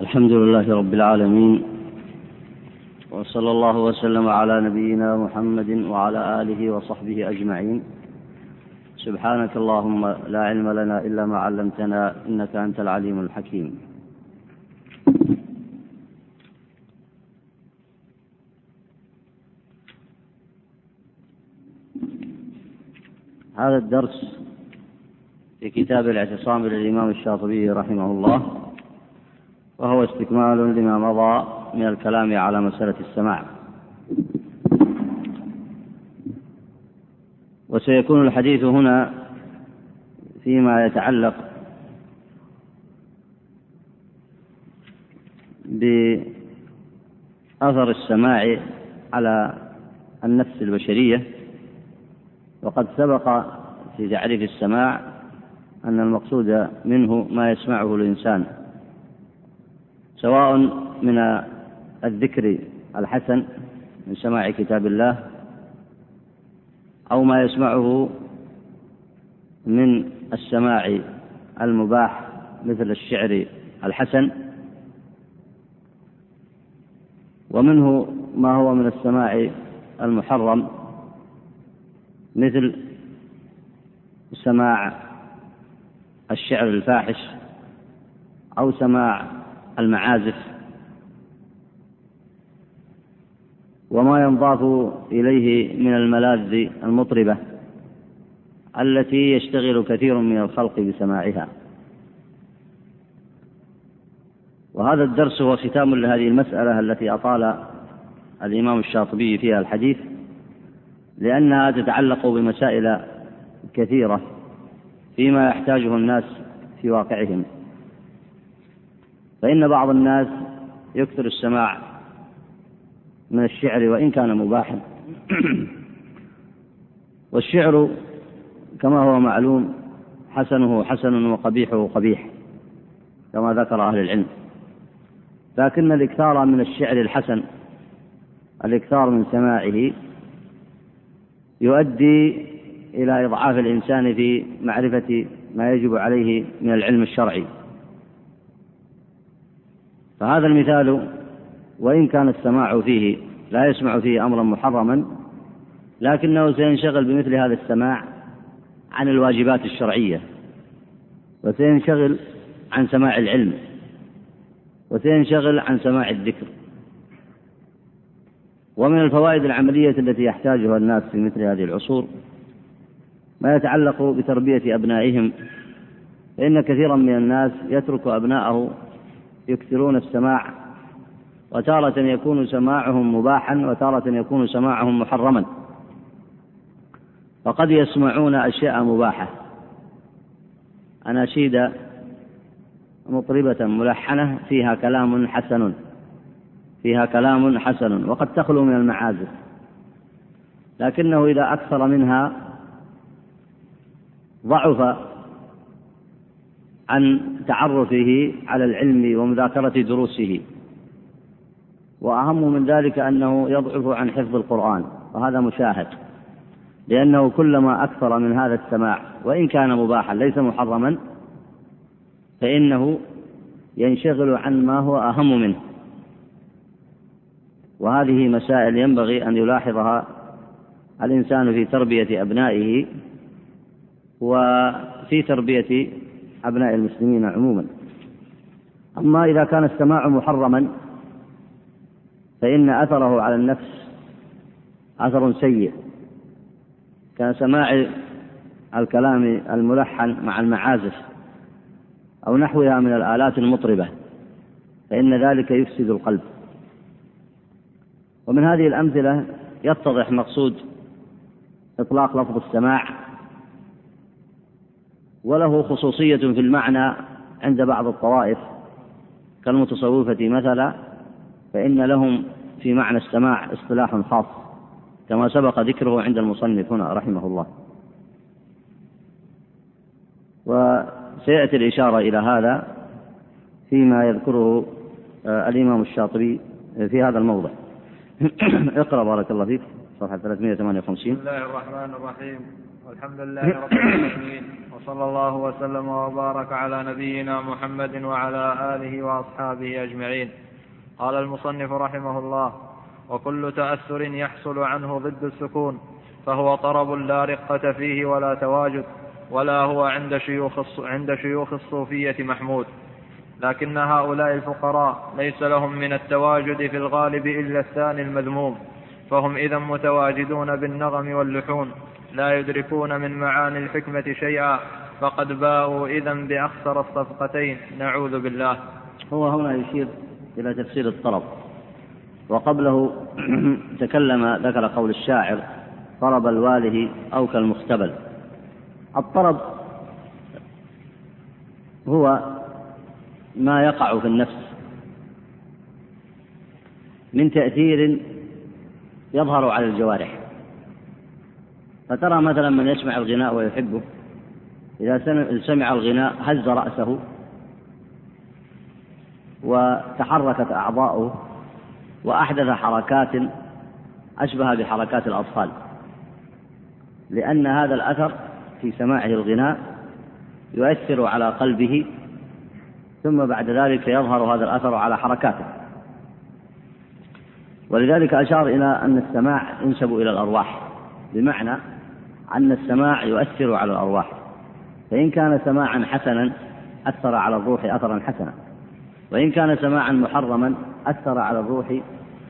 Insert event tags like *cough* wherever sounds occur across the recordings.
الحمد لله رب العالمين وصلى الله وسلم على نبينا محمد وعلى آله وصحبه أجمعين. سبحانك اللهم لا علم لنا إلا ما علمتنا إنك أنت العليم الحكيم. هذا الدرس في كتاب الاعتصام للإمام الشاطبي رحمه الله. وهو استكمال لما مضى من الكلام على مسألة السماع. وسيكون الحديث هنا فيما يتعلق بأثر السماع على النفس البشرية. وقد سبق في تعريف السماع أن المقصود منه ما يسمعه الإنسان. سواء من الذكر الحسن من سماع كتاب الله أو ما يسمعه من السماع المباح مثل الشعر الحسن ومنه ما هو من السماع المحرم مثل سماع الشعر الفاحش أو سماع المعازف وما ينضاف إليه من الملاذ المطربة التي يشتغل كثير من الخلق بسماعها. وهذا الدرس هو ختام لهذه المسألة التي أطال الإمام الشاطبي فيها الحديث لأنها تتعلق بمسائل كثيرة فيما يحتاجه الناس في واقعهم. فإن بعض الناس يكثر السماع من الشعر وإن كان مباحا. *clears throat* والشعر كما هو معلوم حسنه حسن وقبيحه قبيح كما ذكر أهل العلم. لكن الإكثار من الشعر الحسن الإكثار من سماعه يؤدي إلى إضعاف الإنسان في معرفة ما يجب عليه من العلم الشرعي. فهذا المثال وإن كان السماع فيه لا يسمع فيه أمرا محرما لكنه سينشغل بمثل هذا السماع عن الواجبات الشرعية وسينشغل عن سماع العلم وسينشغل عن سماع الذكر. ومن الفوائد العملية التي يحتاجها الناس في مثل هذه العصور ما يتعلق بتربية أبنائهم فإن كثيرا من الناس يترك أبناءه يكثرون السماع وتارة يكون سماعهم مباحا وتارة يكون سماعهم محرما. فقد يسمعون أشياء مباحة. أناشيد مطربة ملحنة فيها كلام حسن فيها كلام حسن وقد تخلو من المعازف. لكنه إذا أكثر منها ضعف عن تعرفه على العلم ومذاكرة دروسه. وأهم من ذلك أنه يضعف عن حفظ القرآن وهذا مشاهد. لأنه كلما أكثر من هذا السماع وإن كان مباحا ليس محرما فإنه ينشغل عن ما هو أهم منه. وهذه مسائل ينبغي أن يلاحظها الإنسان في تربية أبنائه وفي تربية أبناء المسلمين عموما. أما إذا كان السماع محرما فإن أثره على النفس أثر سيء. كسماع الكلام الملحن مع المعازف أو نحوها من الآلات المطربة فإن ذلك يفسد القلب. ومن هذه الأمثلة يتضح مقصود إطلاق لفظ السماع وله خصوصية في المعنى عند بعض الطوائف كالمتصوفة مثلا فإن لهم في معنى السماع اصطلاح خاص كما سبق ذكره عند المصنف هنا رحمه الله. وسيأتي الإشارة إلى هذا فيما يذكره آه، الإمام الشاطبي في هذا الموضع. *coughs* اقرأ بارك الله فيك صفحة 358 بسم الله الرحمن الرحيم. والحمد لله رب العالمين. وصلى الله وسلم وبارك على نبينا محمد وعلى آله وأصحابه أجمعين. قال المصنف رحمه الله وكل تأثر يحصل عنه ضد السكون فهو طرب لا رقة فيه ولا تواجد ولا هو عند شيوخ عند شيوخ الصوفية محمود. لكن هؤلاء الفقراء ليس لهم من التواجد في الغالب إلا الثاني المذموم فهم إذا متواجدون بالنغم واللحون لا يدركون من معاني الحكمة شيئا فقد باءوا إذا بأخسر الصفقتين. نعوذ بالله. هو هنا يشير إلى تفسير الطرب وقبله *clears throat* تكلم ذكر قول الشاعر طرب الواله أو كالمختبل. الطرب هو ما يقع في النفس. من تأثير يظهر على الجوارح. فترى مثلا من يسمع الغناء ويحبه إذا سمع الغناء هز رأسه وتحركت أعضاؤه وأحدث حركات أشبه بحركات الأطفال لأن هذا الأثر في سماعه الغناء يؤثر على قلبه ثم بعد ذلك يظهر هذا الأثر على حركاته. ولذلك أشار إلى أن السماع ينسب إلى الأرواح بمعنى أن السماع يؤثر على الأرواح. فإن كان سماعا حسنا أثر على الروح أثرا حسنا. وإن كان سماعا محرما أثر على الروح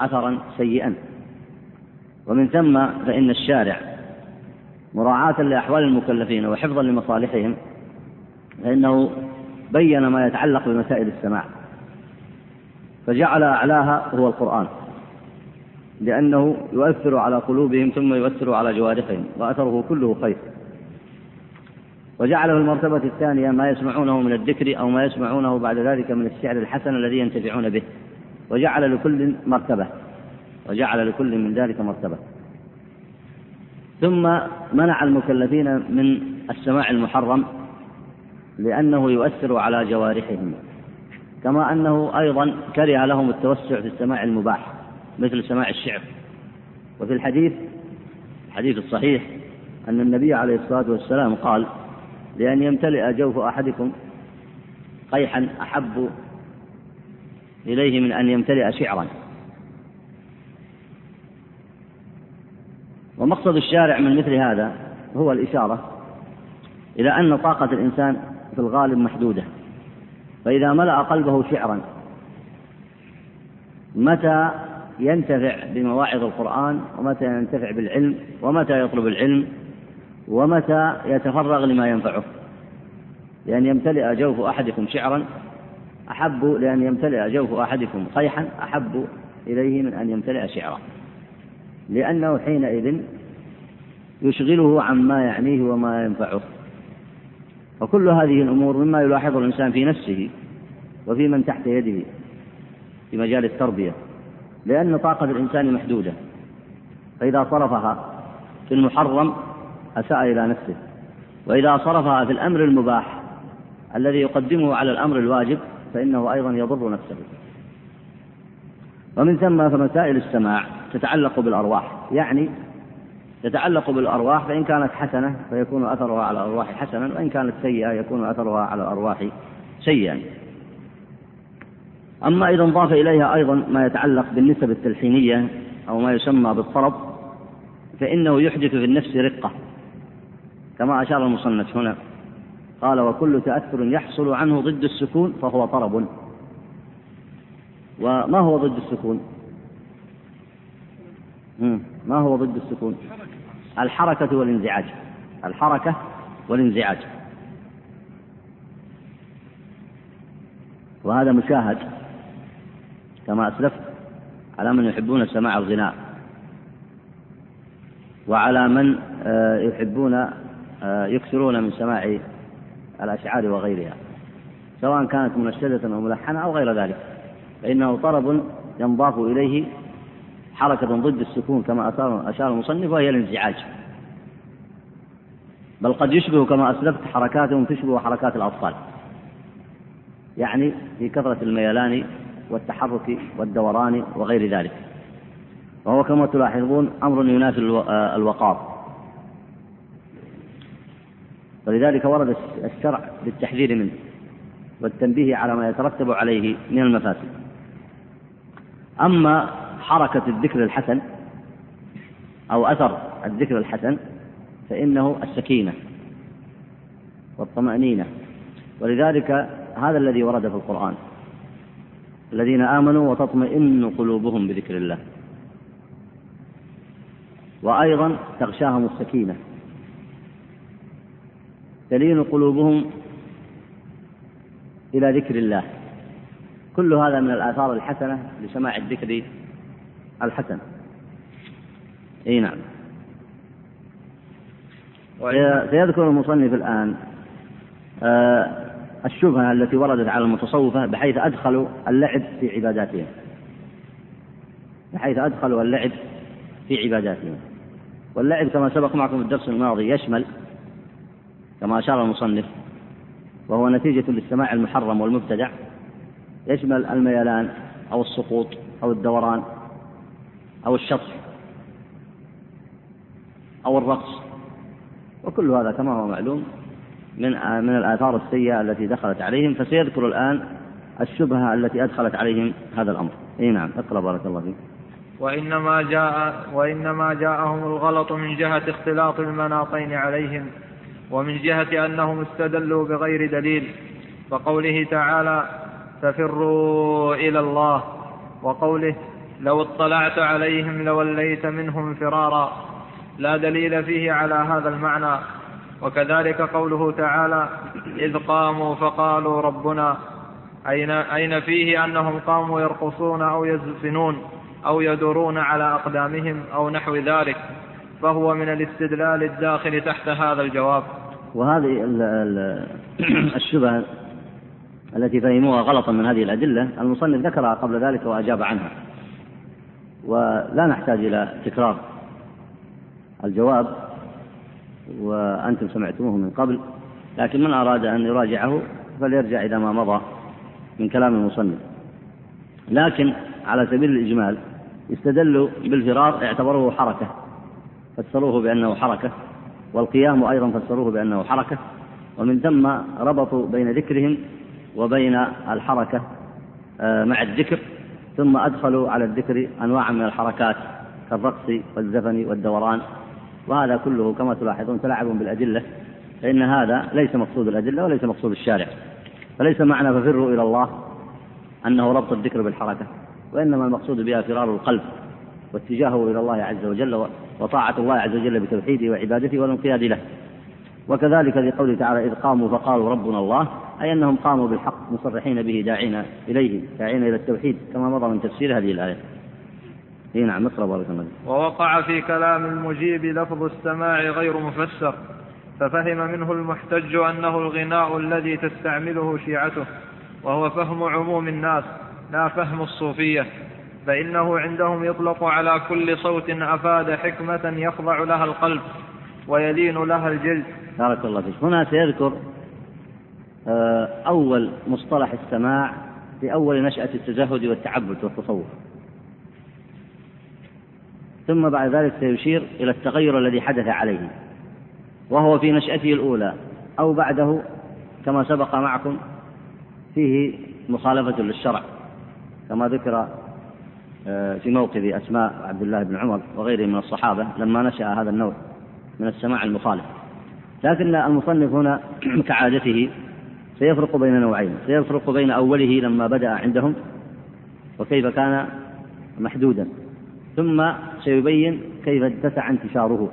أثرا سيئا. ومن ثم فإن الشارع مراعاة لأحوال المكلفين وحفظا لمصالحهم فإنه بين ما يتعلق بمسائل السماع فجعل أعلاها هو القرآن. لأنه يؤثر على قلوبهم ثم يؤثر على جوارحهم وأثره كله خير. وجعل في المرتبة الثانية ما يسمعونه من الذكر أو ما يسمعونه بعد ذلك من الشعر الحسن الذي ينتفعون به. وجعل لكل مرتبة وجعل لكل من ذلك مرتبة. ثم منع المكلفين من السماع المحرم لأنه يؤثر على جوارحهم كما أنه أيضا كره لهم التوسع في السماع المباح. مثل سماع الشعر. وفي الحديث الحديث الصحيح أن النبي عليه الصلاة والسلام قال لأن يمتلئ جوف أحدكم قيحا أحب إليه من أن يمتلئ شعرا. ومقصد الشارع من مثل هذا هو الإشارة إلى أن طاقة الإنسان في الغالب محدودة. فإذا ملأ قلبه شعرا متى ينتفع بمواعظ القرآن ومتى ينتفع بالعلم ومتى يطلب العلم ومتى يتفرغ لما ينفعه. لأن يمتلئ جوف أحدكم شعرا أحب لأن يمتلئ جوف أحدكم قيحا أحب إليه من أن يمتلئ شعرا. لأنه حينئذ يشغله عما يعنيه وما ينفعه. وكل هذه الأمور مما يلاحظه الإنسان في نفسه وفي من تحت يده في مجال التربية. لأن طاقة الإنسان محدودة. فإذا صرفها في المحرم أساء إلى نفسه. وإذا صرفها في الأمر المباح الذي يقدمه على الأمر الواجب فإنه أيضا يضر نفسه. ومن ثم فمسائل السماع تتعلق بالأرواح. يعني تتعلق بالأرواح فإن كانت حسنة فيكون أثرها على الأرواح حسنا وإن كانت سيئة يكون أثرها على الأرواح سيئا. أما إذا انضاف إليها أيضا ما يتعلق بالنسب التلحينية أو ما يسمى بالطرب فإنه يحدث في النفس رقة كما أشار المصنف هنا. قال وكل تأثر يحصل عنه ضد السكون فهو طرب. وما هو ضد السكون؟ ما هو ضد السكون؟ الحركة والانزعاج. الحركة والانزعاج. وهذا مشاهد. كما أسلفت على من يحبون سماع الغناء وعلى من آه، يحبون آه، يكثرون من سماع الأشعار وغيرها سواء كانت منشدة أو ملحنة أو غير ذلك فإنه طرب ينضاف إليه حركة ضد السكون كما أشار المصنف وهي الانزعاج. بل قد يشبه كما أسلفت حركاتهم تشبه حركات الأطفال يعني في كثرة الميلان والتحرك والدوران وغير ذلك. وهو كما تلاحظون أمر ينافي الوقار. ولذلك ورد الشرع بالتحذير منه والتنبيه على ما يترتب عليه من المفاسد. أما حركة الذكر الحسن أو أثر الذكر الحسن فإنه السكينة والطمأنينة. ولذلك هذا الذي ورد في القرآن. الذين آمنوا وتطمئن قلوبهم بذكر الله. وأيضا تغشاهم السكينة. تلين قلوبهم إلى ذكر الله. كل هذا من الآثار الحسنة لسماع الذكر الحسن. أي نعم. سيذكر المصنف الآن آه، الشبهة التي وردت على المتصوفة بحيث أدخلوا اللعب في عباداتهم. بحيث أدخلوا اللعب في عباداتهم. واللعب كما سبق معكم في الدرس الماضي يشمل كما أشار المصنف وهو نتيجة للسماع المحرم والمبتدع يشمل الميلان أو السقوط أو الدوران أو الشطح أو الرقص وكل هذا كما هو معلوم من من الآثار السيئة التي دخلت عليهم فسيذكر الآن الشبهة التي أدخلت عليهم هذا الأمر. أي نعم اقرأ بارك الله فيك. وإنما جاء وإنما جاءهم الغلط من جهة اختلاط المناطين عليهم ومن جهة أنهم استدلوا بغير دليل فقوله تعالى ففروا إلى الله وقوله لو اطلعت عليهم لوليت منهم فرارا لا دليل فيه على هذا المعنى وكذلك قوله تعالى إذ قاموا فقالوا ربنا أين, أين فيه أنهم قاموا يرقصون أو يزفنون أو يدورون على أقدامهم أو نحو ذلك فهو من الاستدلال الداخل تحت هذا الجواب. وهذه *clears throat* الشبهة التي فهموها غلطا من هذه الأدلة المصنف ذكرها قبل ذلك وأجاب عنها. ولا نحتاج إلى تكرار الجواب. وأنتم سمعتموه من قبل لكن من أراد أن يراجعه فليرجع إلى ما مضى من كلام المصنف. لكن على سبيل الإجمال استدلوا بالفرار اعتبروه حركة فسروه بأنه حركة والقيام أيضا فسروه بأنه حركة ومن ثم ربطوا بين ذكرهم وبين الحركة آه، مع الذكر ثم أدخلوا على الذكر أنواعا من الحركات كالرقص والزفن والدوران. وهذا كله كما تلاحظون تلاعب بالأدلة فإن هذا ليس مقصود الأدلة وليس مقصود الشارع فليس معنى ففروا إلى الله أنه ربط الذكر بالحركة وإنما المقصود بها فرار القلب واتجاهه إلى الله عز وجل وطاعة الله عز وجل بتوحيده وعبادته والانقياد له. وكذلك في قوله تعالى إذ قاموا فقالوا ربنا الله أي أنهم قاموا بالحق مصرحين به داعين إليه داعين إلى التوحيد كما مضى من تفسير هذه الآية. إي نعم اقرأ بارك الله ووقع في كلام المجيب لفظ السماع غير مفسر ففهم منه المحتج أنه الغناء الذي تستعمله شيعته وهو فهم عموم الناس لا فهم الصوفية فإنه عندهم يطلق على كل صوت أفاد حكمة يخضع لها القلب ويلين لها الجلد. بارك الله فيك. هنا سيذكر آه، أول مصطلح السماع في أول نشأة التزهد والتعبد والتصوف. ثم بعد ذلك سيشير إلى التغير الذي حدث عليه وهو في نشأته الأولى أو بعده كما سبق معكم فيه مخالفة للشرع كما ذكر آه، في موقف أسماء عبد الله بن عمر وغيره من الصحابة لما نشأ هذا النوع من السماع المخالف. لكن المصنف هنا *clears throat* كعادته سيفرق بين نوعين سيفرق بين أوله لما بدأ عندهم وكيف كان محدودا. ثم سيبين كيف اتسع انتشاره.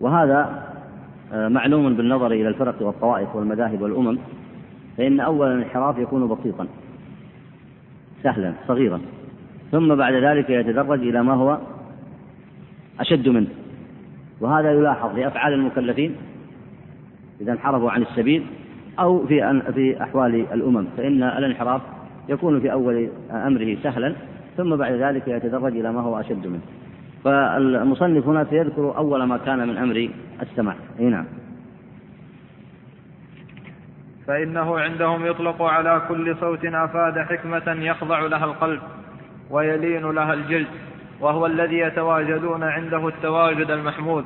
وهذا آه، معلوم بالنظر إلى الفرق والطوائف والمذاهب والأمم فإن أول الانحراف يكون بسيطا سهلا صغيرا ثم بعد ذلك يتدرج إلى ما هو أشد منه. وهذا يلاحظ في أفعال المكلفين إذا انحرفوا عن السبيل أو في في أحوال الأمم فإن الانحراف يكون في أول أمره سهلا ثم بعد ذلك يتدرج إلى ما هو أشد منه. فالمصنف هنا سيذكر أول ما كان من أمر السماع. أي نعم. فإنه عندهم يطلق على كل صوت أفاد حكمة يخضع لها القلب ويلين لها الجلد وهو الذي يتواجدون عنده التواجد المحمود.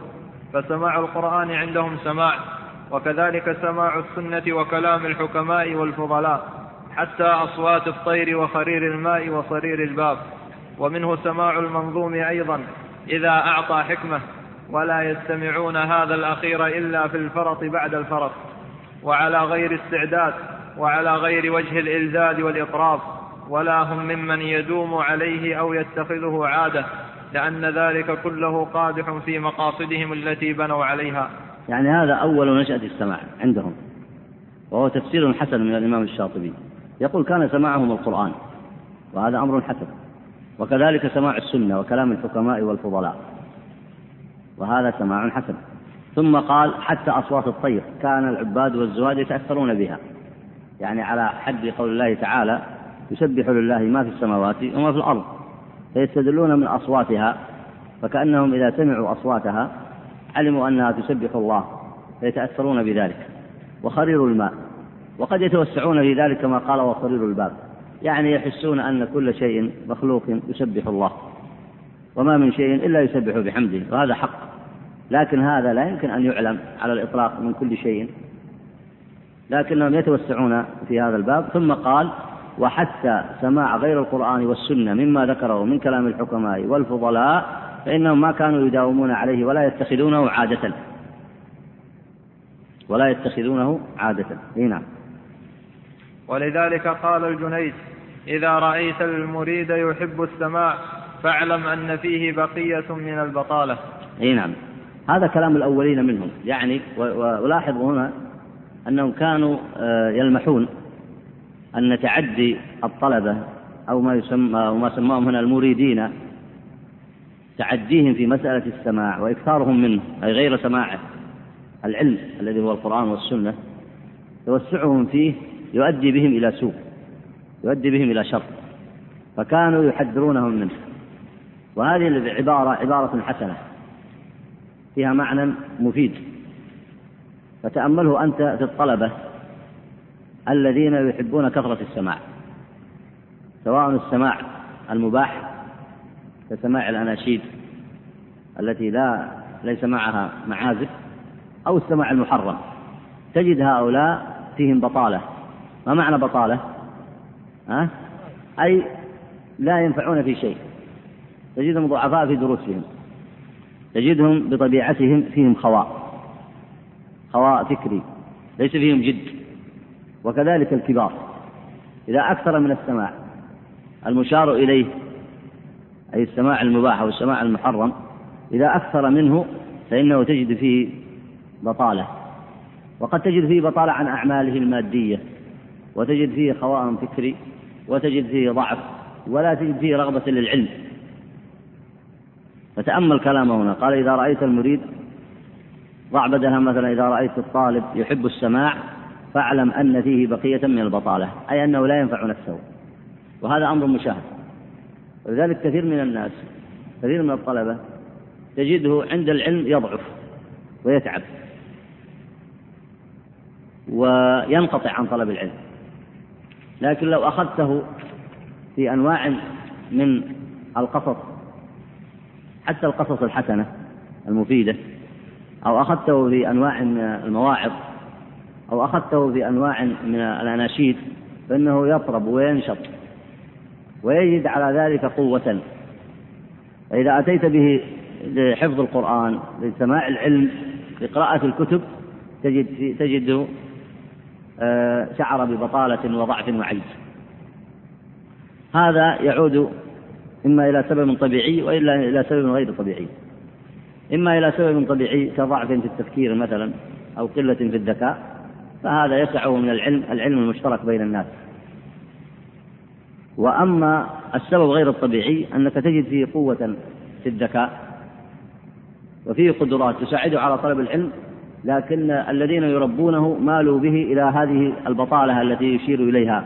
فسماع القرآن عندهم سماع وكذلك سماع السنة وكلام الحكماء والفضلاء. حتى أصوات الطير وخرير الماء وصرير الباب. ومنه سماع المنظوم أيضا إذا أعطى حكمة. ولا يستمعون هذا الأخير إلا في الفرط بعد الفرط. وعلى غير استعداد وعلى غير وجه الإلذاذ والإطراف ولا هم ممن يدوم عليه أو يتخذه عادة. لأن ذلك كله قادح في مقاصدهم التي بنوا عليها. يعني هذا أول نشأة السماع عندهم. وهو تفسير حسن من الإمام الشاطبي. يقول كان سماعهم القرآن وهذا أمر حسن وكذلك سماع السنة وكلام الحكماء والفضلاء وهذا سماع حسن. ثم قال حتى أصوات الطير كان العباد والزهاد يتأثرون بها يعني على حد قول الله تعالى يسبح لله ما في السماوات وما في الأرض فيستدلون من أصواتها فكأنهم إذا سمعوا أصواتها علموا أنها تسبح الله فيتأثرون بذلك. وخرير الماء وقد يتوسعون في ذلك كما قال وصرير الباب. يعني يحسون أن كل شيء مخلوق يسبح الله. وما من شيء إلا يسبح بحمده وهذا حق. لكن هذا لا يمكن أن يعلم على الإطلاق من كل شيء. لكنهم يتوسعون في هذا الباب. ثم قال وحتى سماع غير القرآن والسنة مما ذكره من كلام الحكماء والفضلاء فإنهم ما كانوا يداومون عليه ولا يتخذونه عادة. ولا يتخذونه عادة. إي نعم. ولذلك قال الجنيد إذا رأيت المريد يحب السماع فاعلم أن فيه بقية من البطالة. إي نعم. هذا كلام الأولين منهم. يعني ولاحظوا هنا أنهم كانوا آه، يلمحون أن تعدي الطلبة أو ما يسمى أو ما سماهم هنا المريدين تعديهم في مسألة السماع وإكثارهم منه أي غير سماعه العلم الذي هو القرآن والسنة توسعهم فيه يؤدي بهم إلى سوء يؤدي بهم إلى شر فكانوا يحذرونهم منه. وهذه العبارة عبارة حسنة فيها معنى مفيد. فتأمله أنت في الطلبة الذين يحبون كثرة السماع سواء السماع المباح كسماع الأناشيد التي لا ليس معها معازف أو السماع المحرم. تجد هؤلاء فيهم بطالة. ما معنى بطالة؟ ها؟ أي لا ينفعون في شيء. تجدهم ضعفاء في دروسهم. تجدهم بطبيعتهم فيهم خواء. خواء فكري. ليس فيهم جد. وكذلك الكبار. إذا أكثر من السماع المشار إليه أي السماع المباح أو السماع المحرم إذا أكثر منه فإنه تجد فيه بطالة. وقد تجد فيه بطالة عن أعماله المادية. وتجد فيه خواء فكري وتجد فيه ضعف ولا تجد فيه رغبة للعلم. فتأمل كلامه هنا قال إذا رأيت المريد ضع بدلها مثلا إذا رأيت الطالب يحب السماع فاعلم أن فيه بقية من البطالة أي أنه لا ينفع نفسه. وهذا أمر مشاهد. ولذلك كثير من الناس كثير من الطلبة تجده عند العلم يضعف ويتعب وينقطع عن طلب العلم. لكن لو أخذته في أنواع من القصص حتى القصص الحسنة المفيدة أو أخذته في أنواع من المواعظ أو أخذته في أنواع من الأناشيد فإنه يطرب وينشط ويجد على ذلك قوة. فإذا أتيت به لحفظ القرآن لسماع العلم لقراءة الكتب تجد تجده شعر ببطالة وضعف وعجز هذا يعود إما إلى سبب طبيعي وإلا إلى سبب غير طبيعي. إما إلى سبب طبيعي كضعف في التفكير مثلا أو قلة في الذكاء فهذا يسعه من العلم العلم المشترك بين الناس. وأما السبب غير الطبيعي أنك تجد فيه قوة في الذكاء وفيه قدرات تساعده على طلب العلم لكن الذين يربونه مالوا به إلى هذه البطالة التي يشير إليها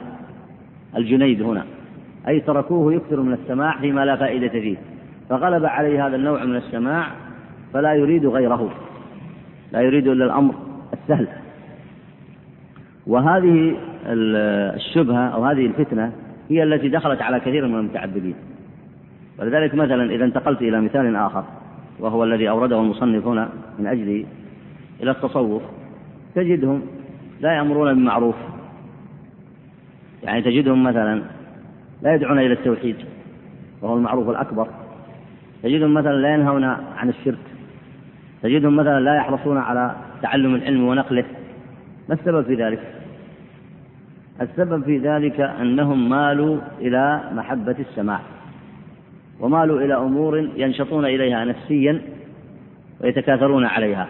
الجنيد هنا. أي تركوه يكثر من السماع فيما لا فائدة فيه. فغلب عليه هذا النوع من السماع فلا يريد غيره. لا يريد إلا الأمر السهل. وهذه الشبهة أو هذه الفتنة هي التي دخلت على كثير من المتعبدين. ولذلك مثلا إذا انتقلت إلى مثال آخر وهو الذي أورده المصنف هنا من أجله إلى التصوف تجدهم لا يأمرون بالمعروف. يعني تجدهم مثلا لا يدعون إلى التوحيد وهو المعروف الأكبر. تجدهم مثلا لا ينهون عن الشرك. تجدهم مثلا لا يحرصون على تعلم العلم ونقله. ما السبب في ذلك؟ السبب في ذلك أنهم مالوا إلى محبة السماع ومالوا إلى أمور ينشطون إليها نفسيا ويتكاثرون عليها.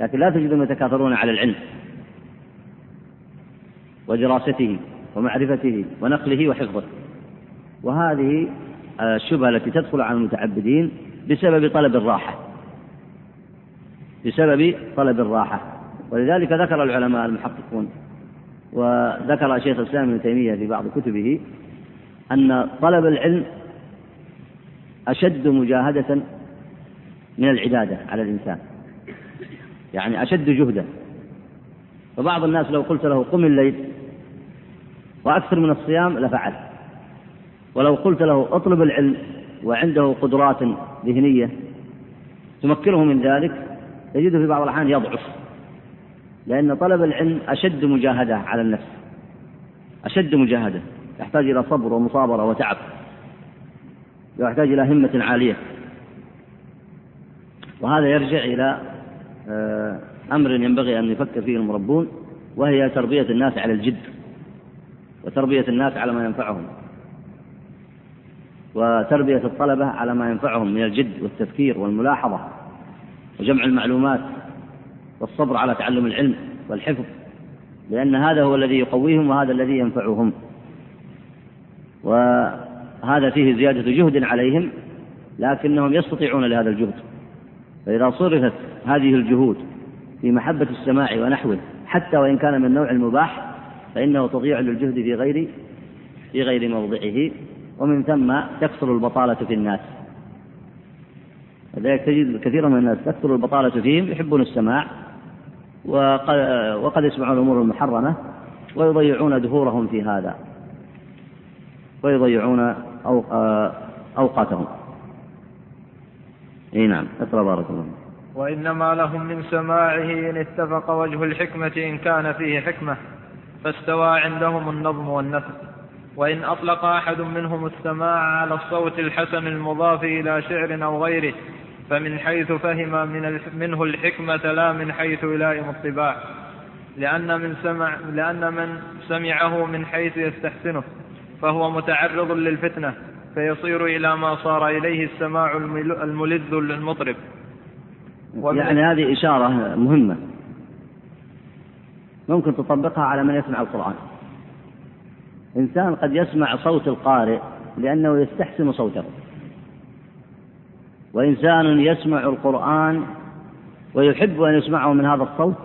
لكن لا تجدهم يتكاثرون على العلم ودراسته ومعرفته ونقله وحفظه. وهذه الشبهة التي تدخل على المتعبدين بسبب طلب الراحة. بسبب طلب الراحة. ولذلك ذكر العلماء المحققون وذكر شيخ الإسلام ابن تيمية في بعض كتبه أن طلب العلم أشد مجاهدة من العبادة على الإنسان. يعني أشد جهدا. فبعض الناس لو قلت له قم الليل وأكثر من الصيام لفعل. ولو قلت له اطلب العلم وعنده قدرات ذهنية تمكنه من ذلك تجده في بعض الأحيان يضعف. لأن طلب العلم أشد مجاهدة على النفس. أشد مجاهدة. يحتاج إلى صبر ومصابرة وتعب. ويحتاج إلى همة عالية. وهذا يرجع إلى أمر ينبغي أن يفكر فيه المربون وهي تربية الناس على الجد وتربية الناس على ما ينفعهم وتربية الطلبة على ما ينفعهم من الجد والتفكير والملاحظة وجمع المعلومات والصبر على تعلم العلم والحفظ لأن هذا هو الذي يقويهم وهذا الذي ينفعهم. وهذا فيه زيادة جهد عليهم لكنهم يستطيعون لهذا الجهد. فإذا صرفت هذه الجهود في محبة السماع ونحوه حتى وإن كان من نوع المباح فإنه تضيع للجهد في غير في غير موضعه ومن ثم تكثر البطالة في الناس. لذلك تجد كثيرا من الناس تكثر البطالة فيهم يحبون السماع وقد, يسمعون الأمور المحرمة ويضيعون دهورهم في هذا ويضيعون أوقاتهم. إي نعم. اقرأ بارك الله وإنما لهم من سماعه إن اتفق وجه الحكمة إن كان فيه حكمة فاستوى عندهم النظم والنثر. وإن أطلق أحد منهم السماع على الصوت الحسن المضاف إلى شعر أو غيره فمن حيث فهم من منه الحكمة لا من حيث يلائم الطباع. لأن من سمع لأن من سمعه من حيث يستحسنه فهو متعرض للفتنة. فيصير إلى ما صار إليه السماع الملذ للمطرب. يعني هذه إشارة مهمة. ممكن تطبقها على من يسمع القرآن. إنسان قد يسمع صوت القارئ لأنه يستحسن صوته. وإنسان يسمع القرآن ويحب أن يسمعه من هذا الصوت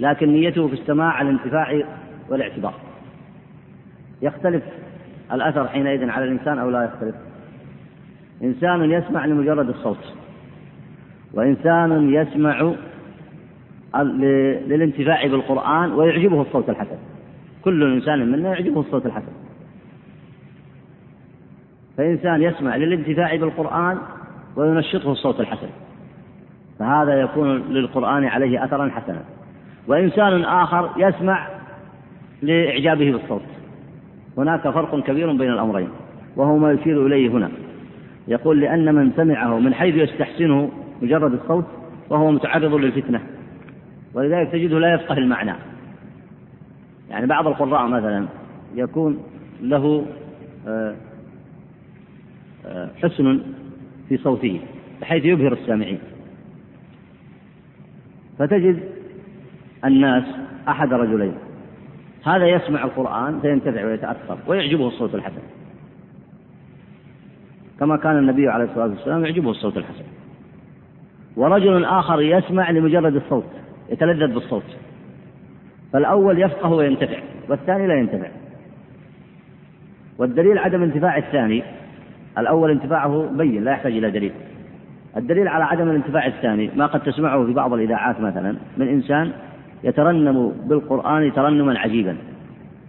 لكن نيته في السماع الانتفاع والاعتبار. يختلف الأثر حينئذ على الإنسان أو لا يختلف. إنسان يسمع لمجرد الصوت وإنسان يسمع للانتفاع بالقرآن ويعجبه الصوت الحسن. كل إنسان منا يعجبه الصوت الحسن. فإنسان يسمع للانتفاع بالقرآن وينشطه الصوت الحسن. فهذا يكون للقرآن عليه أثرا حسنا. وإنسان آخر يسمع لإعجابه بالصوت. هناك فرق كبير بين الأمرين وهو ما يشير إليه هنا. يقول لأن من سمعه من حيث يستحسنه مجرد الصوت وهو متعرض للفتنة. ولذلك تجده لا يفقه المعنى. يعني بعض القراء مثلا يكون له آه، آه، حسن في صوته بحيث يبهر السامعين. فتجد الناس أحد رجلين. هذا يسمع القرآن فينتفع ويتأثر ويعجبه الصوت الحسن. كما كان النبي عليه الصلاة والسلام يعجبه الصوت الحسن. ورجل آخر يسمع لمجرد الصوت يتلذذ بالصوت. فالأول يفقه وينتفع والثاني لا ينتفع. والدليل عدم انتفاع الثاني الأول انتفاعه بين لا يحتاج إلى دليل. الدليل على عدم الانتفاع الثاني ما قد تسمعه في بعض الإذاعات مثلا من إنسان يترنم بالقرآن ترنما عجيبا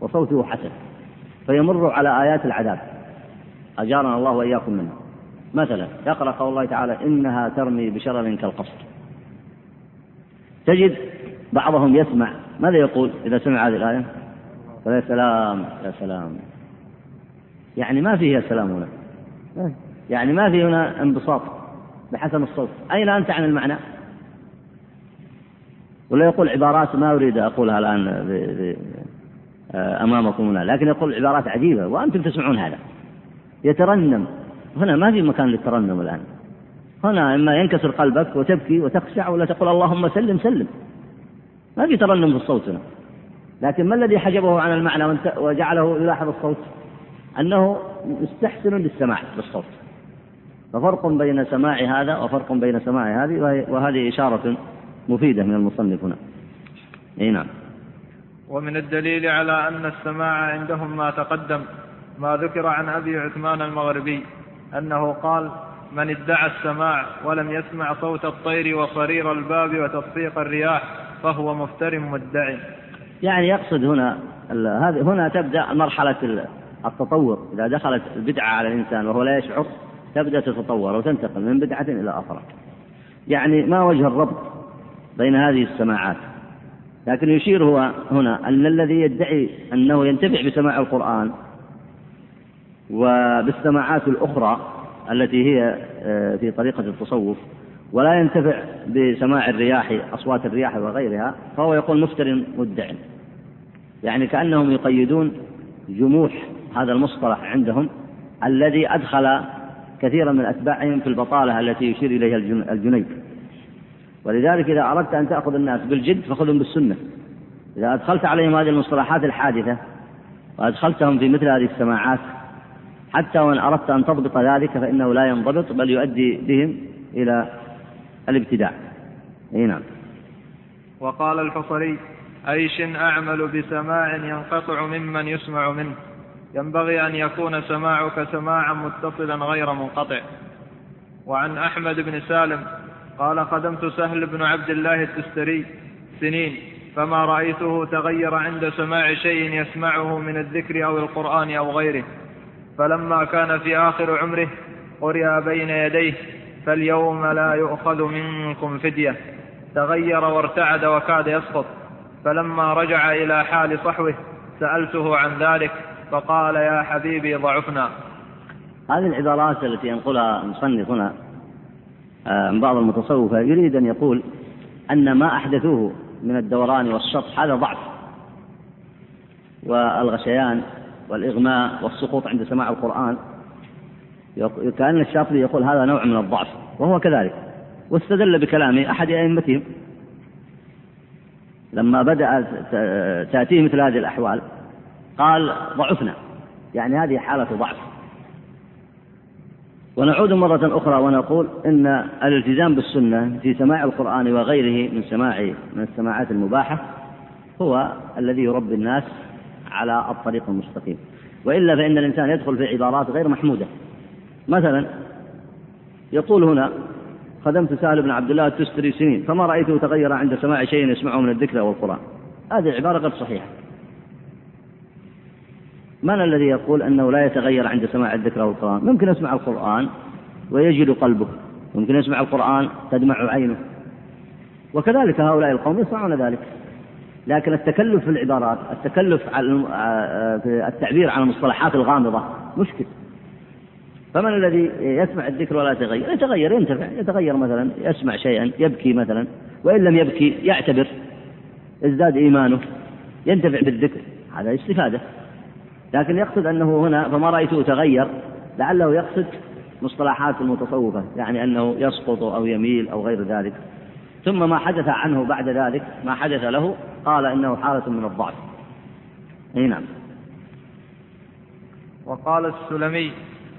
وصوته حسن فيمر على آيات العذاب. أجارنا الله وإياكم منه. مثلا يقرأ قول الله تعالى إنها ترمي بشرر كالقصر. تجد بعضهم يسمع ماذا يقول إذا سمع هذه الآية؟ يا سلام يا سلام. يعني ما فيه يا سلام هنا؟ يعني ما في هنا انبساط بحسب الصوت. أين أنت عن المعنى؟ ولا يقول عبارات ما أريد أقولها الآن أمامكم هنا لكن يقول عبارات عجيبة وأنتم تسمعون هذا. يترنم. هنا ما في مكان للترنم الآن. هنا إما ينكسر قلبك وتبكي وتخشع ولا تقول اللهم سلم سلم. ما في ترنم في الصوت هنا. لكن ما الذي حجبه عن المعنى وجعله يلاحظ الصوت؟ أنه مستحسن للسماع بالصوت. ففرق بين سماع هذا وفرق بين سماع هذه وهذه إشارة مفيدة من المصنف هنا. أي نعم. ومن الدليل على أن السماع عندهم ما تقدم ما ذكر عن أبي عثمان المغربي أنه قال من ادعى السماع ولم يسمع صوت الطير وصرير الباب وتصفيق الرياح فهو مفتر مدعي. يعني يقصد هنا هنا تبدأ مرحلة التطور. إذا دخلت البدعة على الإنسان وهو لا يشعر تبدأ تتطور وتنتقل من بدعة إلى أخرى يعني ما وجه الربط؟ بين هذه السماعات. لكن يشير هو هنا أن الذي يدعي أنه ينتفع بسماع القرآن وبالسماعات الأخرى التي هي آه، في طريقة التصوف ولا ينتفع بسماع الرياح أصوات الرياح وغيرها فهو يقول مفتر مدع. يعني كأنهم يقيدون جموح هذا المصطلح عندهم الذي أدخل كثيرا من أتباعهم في البطالة التي يشير إليها الجنيد. ولذلك إذا أردت أن تأخذ الناس بالجد فخذهم بالسنة. إذا أدخلت عليهم هذه المصطلحات الحادثة وأدخلتهم في مثل هذه السماعات حتى وإن أردت أن تضبط ذلك فإنه لا ينضبط بل يؤدي بهم إلى الابتداع. أي نعم. وقال الحصري أيش أعمل بسماع ينقطع ممن يسمع منه؟ ينبغي أن يكون سماعك سماعا متصلا غير منقطع. وعن أحمد بن سالم قال خدمت سهل بن عبد الله التستري سنين فما رأيته تغير عند سماع شيء يسمعه من الذكر أو القرآن أو غيره. فلما كان في آخر عمره قرئ بين يديه فاليوم لا يؤخذ منكم فدية. تغير وارتعد وكاد يسقط. فلما رجع إلى حال صحوه سألته عن ذلك فقال يا حبيبي ضعفنا. هذه العبارات التي ينقلها المصنف هنا بعض المتصوفة يريد أن يقول أن ما أحدثوه من الدوران والشطح هذا ضعف. والغشيان والإغماء والسقوط عند سماع القرآن. كأن الشاطبي يقول هذا نوع من الضعف وهو كذلك. واستدل بكلام أحد أئمتهم. لما بدأ تأتيه مثل هذه الأحوال قال ضعفنا. يعني هذه حالة ضعف. ونعود مرة أخرى ونقول إن الالتزام بالسنة في سماع القرآن وغيره من سماع من السماعات المباحة هو الذي يربي الناس على الطريق المستقيم. وإلا فإن الإنسان يدخل في عبارات غير محمودة. مثلا يقول هنا خدمت سهل بن عبد الله التستري سنين فما رأيته تغير عند سماع شيء يسمعه من الذكر والقرآن؟ هذه العبارة غير صحيحة. من الذي يقول أنه لا يتغير عند سماع الذكر والقرآن؟ ممكن يسمع القرآن ويجد قلبه. ممكن يسمع القرآن تدمع عينه. وكذلك هؤلاء القوم يصنعون ذلك. لكن التكلف في العبارات التكلف على في التعبير عن المصطلحات الغامضة مشكل. فمن الذي يسمع الذكر ولا يتغير؟ يتغير ينتفع. يتغير مثلا يسمع شيئا يبكي مثلا. وإن لم يبكي يعتبر ازداد إيمانه ينتفع بالذكر. هذا استفادة. لكن يقصد أنه هنا فما رأيته تغير لعله يقصد مصطلحات المتصوفة يعني أنه يسقط أو يميل أو غير ذلك. ثم ما حدث عنه بعد ذلك ما حدث له قال إنه حالة من الضعف. أي نعم. وقال السلمي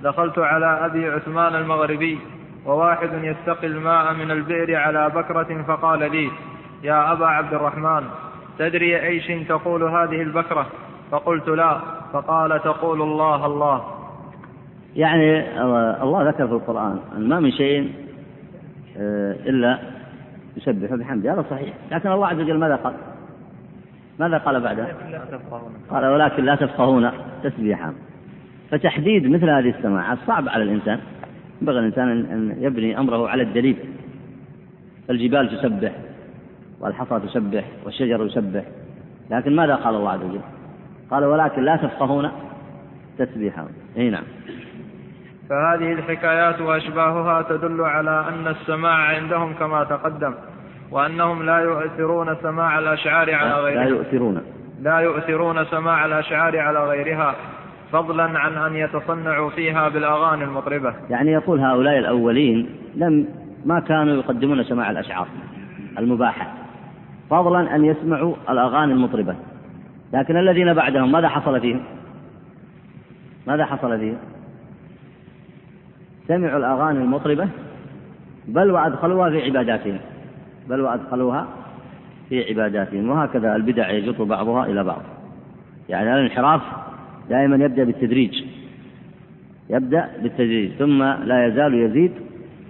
دخلت على أبي عثمان المغربي وواحد يستقي الماء من البئر على بكرة فقال لي يا أبا عبد الرحمن تدري أيش تقول هذه البكرة؟ فقلت لا. فقال تقول الله الله. يعني الله ذكر في القرآن أن ما من شيء آه، إلا يسبح بحمده هذا صحيح. لكن الله عز وجل ماذا قال؟ ماذا قال بعده؟ قال ولكن لا تفقهون تسبيحا. فتحديد مثل هذه السماعات صعب على الإنسان. ينبغي الإنسان أن يبني أمره على الدليل. فالجبال تسبح والحصى تسبح والشجر يسبح. لكن ماذا قال الله عز وجل؟ قال ولكن لا تفقهون تسبيحهم إي نعم. فهذه الحكايات وأشباهها تدل على أن السماع عندهم كما تقدم وأنهم لا يؤثرون سماع الأشعار على غيرها. لا يؤثرون. لا يؤثرون سماع الأشعار على غيرها فضلا عن أن يتصنعوا فيها بالأغاني المطربة. يعني يقول هؤلاء الأولين لم ما كانوا يقدمون سماع الأشعار المباحة فضلا أن يسمعوا الأغاني المطربة. لكن الذين بعدهم ماذا حصل فيهم؟ ماذا حصل فيهم؟ سمعوا الأغاني المطربة بل وأدخلوها في عباداتهم بل وأدخلوها في عباداتهم وهكذا البدع يجر بعضها إلى بعض يعني الانحراف دائما يبدأ بالتدريج يبدأ بالتدريج ثم لا يزال يزيد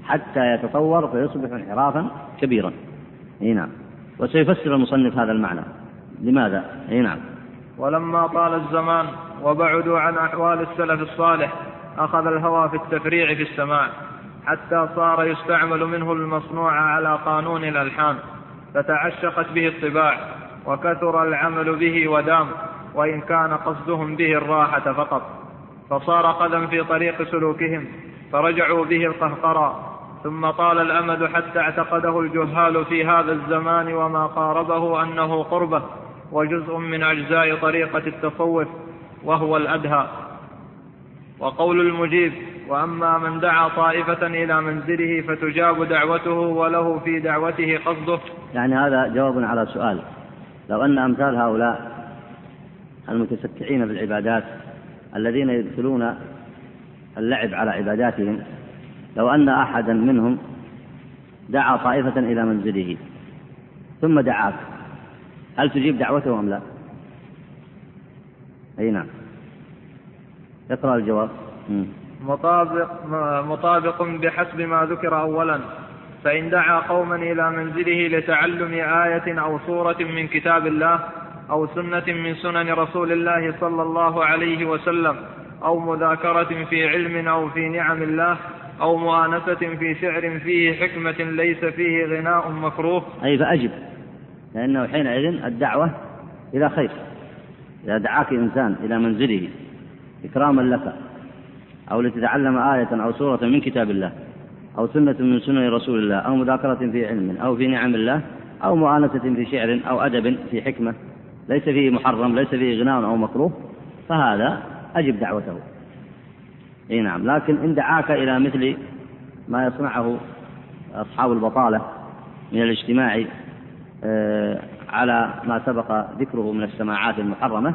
حتى يتطور فيصبح انحرافا كبيرا إي نعم وسيفسر المصنف هذا المعنى لماذا؟ أي نعم. ولما طال الزمان وبعدوا عن أحوال السلف الصالح أخذ الهوى في التفريع في السماع حتى صار يستعمل منه المصنوع على قانون الألحان فتعشقت به الطباع وكثر العمل به ودام وإن كان قصدهم به الراحة فقط. فصار قدم في طريق سلوكهم فرجعوا به القهقرى ثم طال الأمد حتى اعتقده الجهال في هذا الزمان وما قاربه أنه قربه. وجزء من أجزاء طريقة التصوف وهو الأدهى. وقول المجيب وأما من دعا طائفة إلى منزله فتجاب دعوته وله في دعوته قصده. يعني هذا جواب على سؤال. لو أن أمثال هؤلاء المتسكعين بالعبادات الذين يدخلون اللعب على عباداتهم لو أن أحدا منهم دعا طائفة إلى منزله ثم دعاك هل تجيب دعوته أم لا؟ أي نعم. اقرأ الجواب. مطابق مطابق بحسب ما ذكر أولا. فإن دعا قوما إلى منزله لتعلم آية أو سورة من كتاب الله أو سنة من سنن رسول الله صلى الله عليه وسلم أو مذاكرة في علم أو في نعم الله أو مؤانسة في شعر فيه حكمة ليس فيه غناء مكروه. أي فأجب. لأنه حينئذ الدعوة إلى خير. إذا دعاك إنسان إلى منزله إكراما لك أو لتتعلم آية أو سورة من كتاب الله أو سنة من سنن رسول الله أو مذاكرة في علم أو في نعم الله أو مؤانسة في شعر أو أدب في حكمة ليس فيه محرم ليس فيه غناء أو مكروه فهذا أجب دعوته. إي نعم. لكن إن دعاك إلى مثل ما يصنعه أصحاب البطالة من الاجتماع على ما سبق ذكره من السماعات المحرمة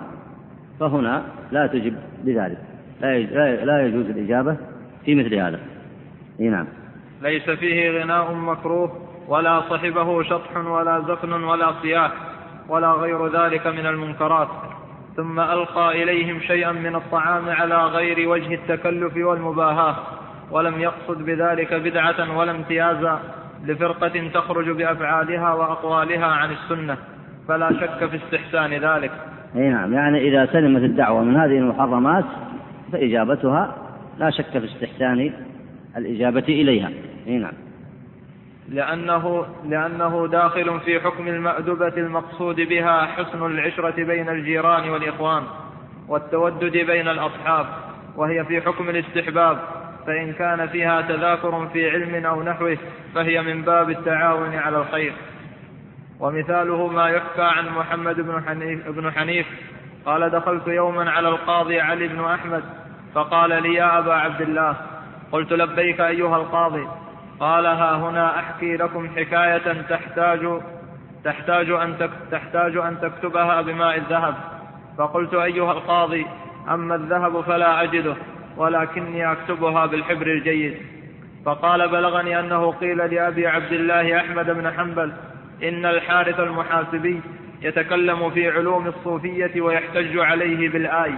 فهنا لا تجب بذلك. لا يجوز الإجابة في مثل هذا. نعم. ليس فيه غناء مكروه ولا صحبه شطح ولا زفن ولا صياح ولا غير ذلك من المنكرات. ثم ألقى إليهم شيئا من الطعام على غير وجه التكلف والمباهاة ولم يقصد بذلك بدعة ولا امتيازا. لفرقة تخرج بأفعالها وأقوالها عن السنة فلا شك في استحسان ذلك. أي نعم يعني إذا سلمت الدعوة من هذه المحرمات فإجابتها لا شك في استحسان الإجابة إليها. أي نعم. لأنه لأنه داخل في حكم المأدبة المقصود بها حسن العشرة بين الجيران والإخوان والتودد بين الأصحاب وهي في حكم الاستحباب. فإن كان فيها تذاكر في علم أو نحوه فهي من باب التعاون على الخير. ومثاله ما يحكى عن محمد بن حنيف, بن حنيف قال دخلت يوما على القاضي علي بن أحمد فقال لي يا أبا عبد الله قلت لبيك أيها القاضي. قال ها هنا أحكي لكم حكاية تحتاج تحتاج أن تحتاج أن تكتبها بماء الذهب. فقلت أيها القاضي أما الذهب فلا أجده. ولكني أكتبها بالحبر الجيد. فقال بلغني أنه قيل لأبي عبد الله أحمد بن حنبل إن الحارث المحاسبي يتكلم في علوم الصوفية ويحتج عليه بالآي.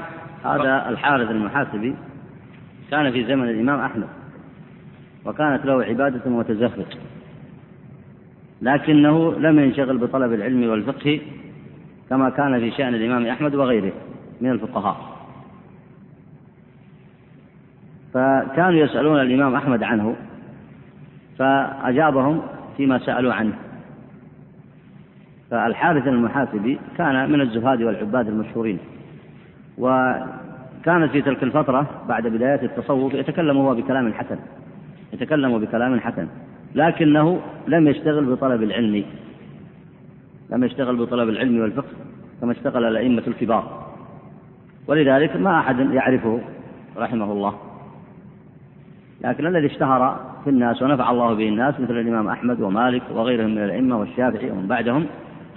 هذا الحارث المحاسبي كان في زمن الإمام أحمد وكانت له عبادة وتزهد لكنه لم ينشغل بطلب العلم والفقه كما كان في شأن الإمام أحمد وغيره من الفقهاء. فكانوا يسألون الإمام أحمد عنه فأجابهم فيما سألوا عنه. فالحارث المحاسبي كان من الزهاد والعباد المشهورين وكانت في تلك الفترة بعد بدايات التصوف يتكلم هو بكلام حسن يتكلم بكلام حسن لكنه لم يشتغل بطلب العلم لم يشتغل بطلب العلم والفقه كما اشتغل الأئمة الكبار. ولذلك ما أحد يعرفه رحمه الله. لكن الذي اشتهر في الناس ونفع الله به الناس مثل الإمام أحمد ومالك وغيرهم من الأئمة والشافعي ومن بعدهم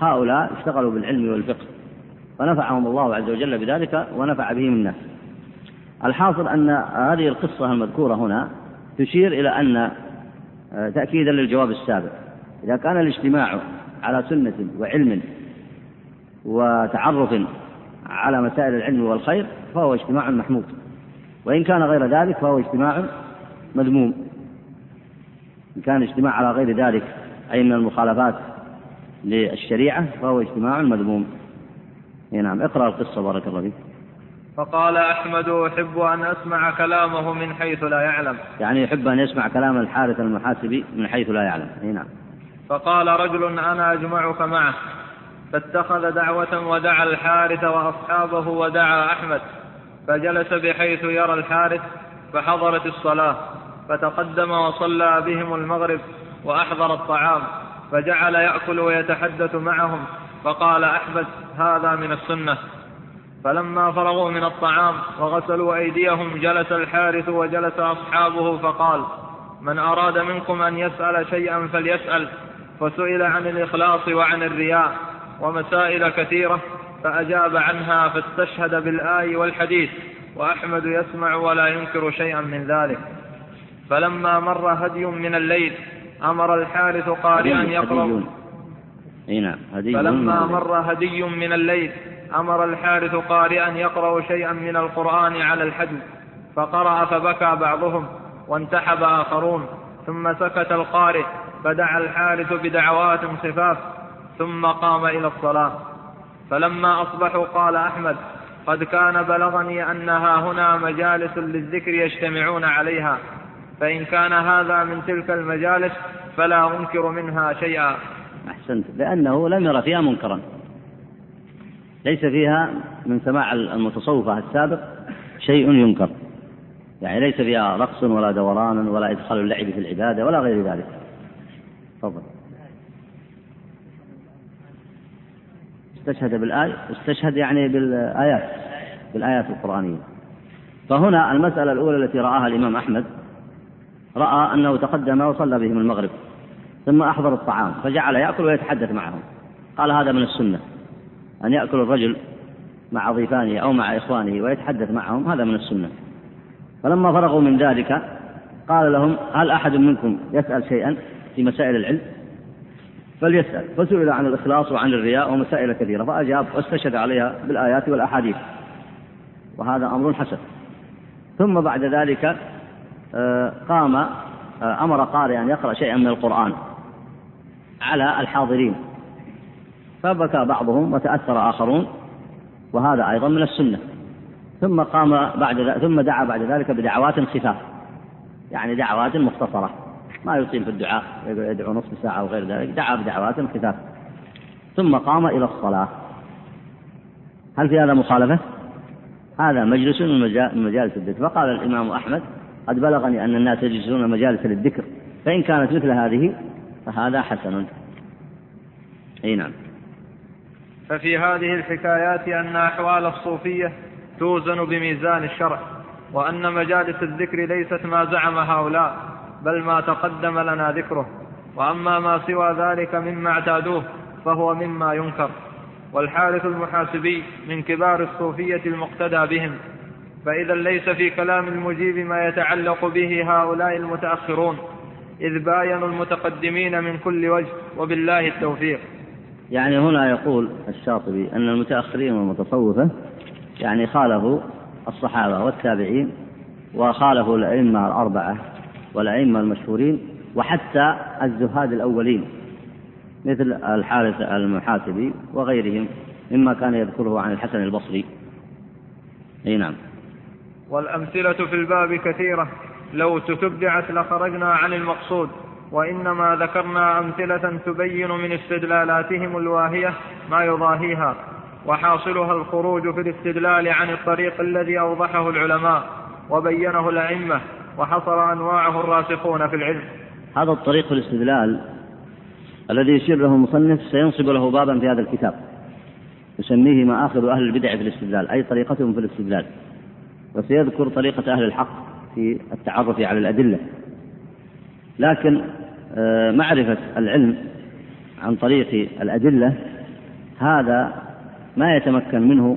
هؤلاء اشتغلوا بالعلم والفقه ونفعهم الله عز وجل بذلك ونفع بهم الناس. الحاصل أن هذه القصة المذكورة هنا تشير إلى أن آه، تأكيدا للجواب السابق. إذا كان الاجتماع على سنة وعلم وتعرف على مسائل العلم والخير فهو اجتماع محمود. وإن كان غير ذلك فهو اجتماع مذموم. إن كان اجتماع على غير ذلك أي من المخالفات للشريعة فهو اجتماع مذموم. نعم اقرأ القصة بارك الله فيك. فقال أحمد أحب أن أسمع كلامه من حيث لا يعلم. يعني يحب أن يسمع كلام الحارث المحاسبي من حيث لا يعلم. نعم. فقال رجل أنا أجمعك معه. فاتخذ دعوة ودعا الحارث وأصحابه ودعا أحمد. فجلس بحيث يرى الحارث فحضرت الصلاة. فتقدم وصلى بهم المغرب وأحضر الطعام فجعل يأكل ويتحدث معهم فقال أحمد هذا من السنة. فلما فرغوا من الطعام وغسلوا أيديهم جلس الحارث وجلس أصحابه فقال من أراد منكم أن يسأل شيئا فليسأل. فسئل عن الإخلاص وعن الرياء ومسائل كثيرة فأجاب عنها فاستشهد بالآي والحديث وأحمد يسمع ولا ينكر شيئا من ذلك. فلما مر هدي من الليل أمر الحارث قارئا يقرأ. أي نعم هدي فلما مر هدي من الليل أمر الحارث قارئا يقرأ شيئا من القرآن على الحجم فقرأ فبكى بعضهم وانتحب آخرون ثم سكت القارئ فدعا الحارث بدعوات خفاف ثم قام إلى الصلاة. فلما أصبحوا قال أحمد قد كان بلغني أنها هنا مجالس للذكر يجتمعون عليها فإن كان هذا من تلك المجالس فلا أنكر منها شيئا. أحسنت. لأنه لم ير فيها منكرا. ليس فيها من سماع المتصوفة السابق شيء ينكر. يعني ليس فيها رقص ولا دوران ولا إدخال اللعب في العبادة ولا غير ذلك. تفضل. استشهد بالآية. استشهد يعني بالآيات. بالآيات القرآنية. فهنا المسألة الأولى التي رآها الإمام أحمد رأى أنه تقدم وصلى بهم المغرب ثم أحضر الطعام فجعل يأكل ويتحدث معهم. قال هذا من السنة أن يأكل الرجل مع ضيفانه أو مع إخوانه ويتحدث معهم هذا من السنة. فلما فرغوا من ذلك قال لهم هل أحد منكم يسأل شيئا في مسائل العلم؟ فليسأل. فسئل عن الإخلاص وعن الرياء ومسائل كثيرة فأجاب واستشهد عليها بالآيات والأحاديث. وهذا أمر حسن. ثم بعد ذلك قام أمر قارئا أن يقرأ شيئا من القرآن على الحاضرين فبكى بعضهم وتأثر آخرون وهذا أيضا من السنة. ثم قام بعد ثم دعا بعد ذلك بدعوات خفاف يعني دعوات مختصرة ما يطيل في الدعاء يدعو نصف ساعة أو غير ذلك دعا بدعوات خفاف. ثم قام إلى الصلاة. هل في هذا مخالفة؟ هذا مجلس من مجالس الذكر فقال الإمام أحمد قد بلغني أن الناس يجلسون مجالس للذكر. فإن كانت مثل هذه فهذا حسن. أي نعم. ففي هذه الحكايات أن أحوال الصوفية توزن بميزان الشرع وأن مجالس الذكر ليست ما زعم هؤلاء بل ما تقدم لنا ذكره. وأما ما سوى ذلك مما اعتادوه فهو مما ينكر. والحارث المحاسبي من كبار الصوفية المقتدى بهم. فإذا ليس في كلام المجيب ما يتعلق به هؤلاء المتأخرون إذ باينوا المتقدمين من كل وجه وبالله التوفيق. يعني هنا يقول الشاطبي أن المتأخرين والمتصوفة يعني خالفوا الصحابة والتابعين وخالفوا الأئمة الأربعة والأئمة المشهورين وحتى الزهاد الأولين مثل الحارث المحاسبي وغيرهم مما كان يذكره عن الحسن البصري. أي نعم. والأمثلة في الباب كثيرة. لو تتبعت لخرجنا عن المقصود وإنما ذكرنا أمثلة تبين من استدلالاتهم الواهية ما يضاهيها وحاصلها الخروج في الاستدلال عن الطريق الذي أوضحه العلماء وبينه الأئمة وحصر أنواعه الراسخون في العلم. هذا الطريق في الاستدلال الذي يشير له المصنف سينصب له بابا في هذا الكتاب يسميه مآخذ أهل البدع في الاستدلال أي طريقتهم في الاستدلال. وسيذكر طريقة أهل الحق في التعرف على الأدلة. لكن آه، معرفة العلم عن طريق الأدلة هذا ما يتمكن منه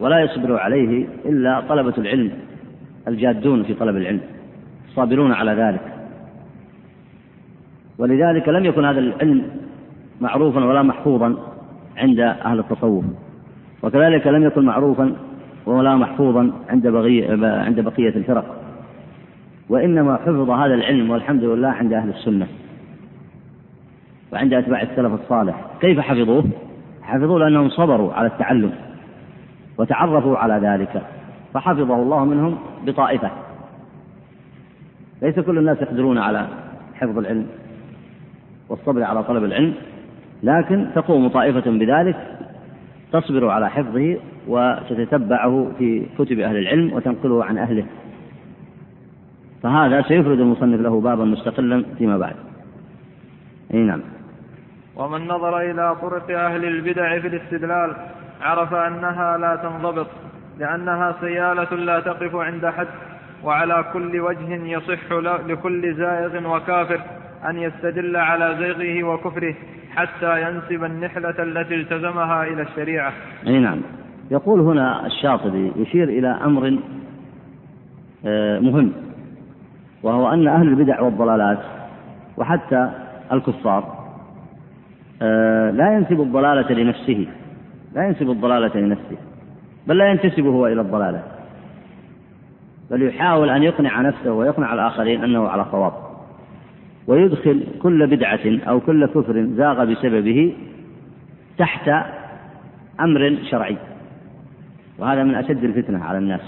ولا يصبر عليه إلا طلبة العلم الجادون في طلب العلم الصابرون على ذلك. ولذلك لم يكن هذا العلم معروفا ولا محفوظا عند أهل التصوف. وكذلك لم يكن معروفا ولا محفوظا عند بقية عند بقية الفرق. وإنما حفظ هذا العلم والحمد لله عند أهل السنة وعند أتباع السلف الصالح. كيف حفظوه؟ حفظوه لأنهم صبروا على التعلم وتعرفوا على ذلك فحفظه الله منهم بطائفة. ليس كل الناس يقدرون على حفظ العلم والصبر على طلب العلم لكن تقوم طائفة بذلك تصبر على حفظه وتتتبعه في كتب أهل العلم وتنقله عن أهله. فهذا سيفرد المصنف له بابا مستقلا فيما بعد. أي نعم. ومن نظر إلى طرق أهل البدع في الاستدلال عرف أنها لا تنضبط لأنها سيالة لا تقف عند حد وعلى كل وجه يصح لكل زائغ وكافر أن يستدل على زيغه وكفره حتى ينسب النحلة التي التزمها إلى الشريعة. أي نعم. يقول هنا الشاطبي يشير إلى أمر آه، مهم وهو أن أهل البدع والضلالات وحتى الكفار آه، لا ينسب الضلالة لنفسه لا ينسب الضلالة لنفسه بل لا ينتسب هو إلى الضلالة بل يحاول أن يقنع نفسه ويقنع الآخرين أنه على صواب ويدخل كل بدعة أو كل كفر زاغ بسببه تحت أمر شرعي. وهذا من أشد الفتنة على الناس.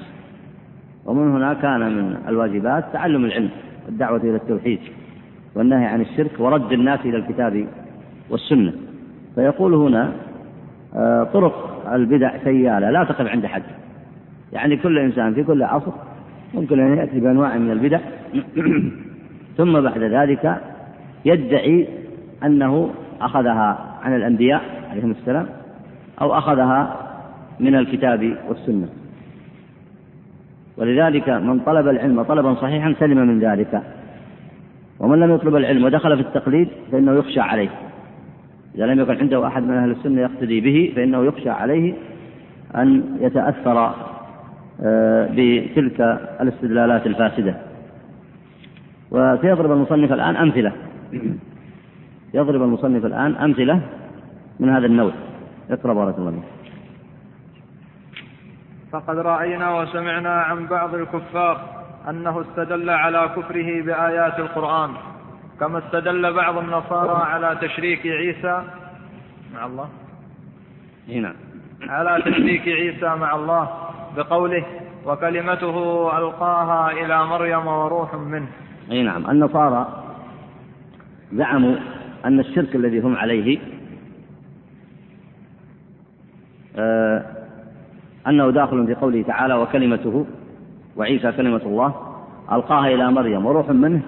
ومن هنا كان من الواجبات تعلم العلم والدعوة إلى التوحيد والنهي عن الشرك ورد الناس إلى الكتاب والسنة. فيقول هنا آه، طرق البدع سيالة لا تقف عند حد. يعني كل إنسان في كل عصر ممكن أن يأتي بأنواع من البدع. *clears throat* ثم بعد ذلك يدعي أنه أخذها عن الأنبياء عليهم السلام أو أخذها من الكتاب والسنة. ولذلك من طلب العلم طلبا صحيحا سلم من ذلك. ومن لم يطلب العلم ودخل في التقليد فإنه يخشى عليه. إذا لم يكن عنده أحد من أهل السنة يقتدي به فإنه يخشى عليه أن يتأثر آه، بتلك الاستدلالات الفاسدة. وسيضرب المصنف الآن أمثلة. يضرب المصنف الآن أمثلة من هذا النوع. اقرأ بارك الله فيك. فقد رأينا وسمعنا عن بعض الكفار أنه استدل على كفره بآيات القرآن كما استدل بعض النصارى على تشريك عيسى مع الله. هنا. على تشريك عيسى مع الله بقوله وكلمته ألقاها إلى مريم وروح منه. أي نعم. النصارى زعموا أن الشرك الذي هم عليه آه أنه داخل في قوله تعالى وكلمته وعيسى كلمة الله ألقاها إلى مريم وروح منه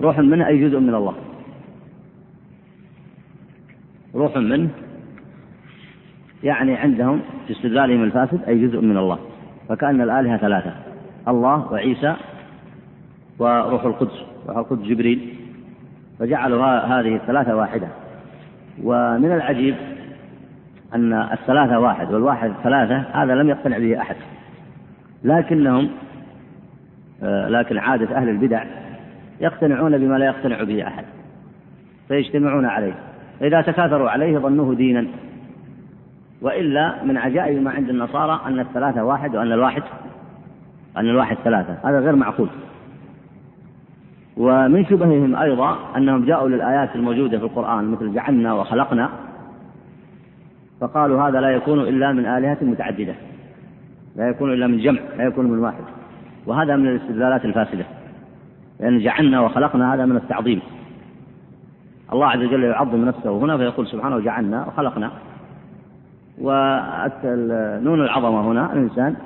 روح منه أي جزء من الله. روح منه يعني عندهم في استدلالهم الفاسد أي جزء من الله. فكأن الآلهة ثلاثة الله وعيسى وروح القدس روح القدس جبريل. فجعلوا هذه الثلاثة واحدة. ومن العجيب أن الثلاثة واحد والواحد ثلاثة هذا لم يقتنع به أحد. لكنهم آه، لكن عادة أهل البدع يقتنعون بما لا يقتنع به أحد فيجتمعون عليه. إذا تكاثروا عليه ظنوه دينا. وإلا من عجائب ما عند النصارى أن الثلاثة واحد وأن الواحد أن الواحد ثلاثة. هذا غير معقول. ومن شبههم أيضا أنهم جاءوا للآيات الموجودة في القرآن مثل جعلنا وخلقنا. فقالوا هذا لا يكون إلا من آلهة متعددة. لا يكون إلا من جمع لا يكون من واحد. وهذا من الاستدلالات الفاسدة. لأن جعلنا وخلقنا هذا من التعظيم. الله عز وجل يعظم نفسه هنا فيقول سبحانه وجعلنا وخلقنا. ونون العظمة هنا الإنسان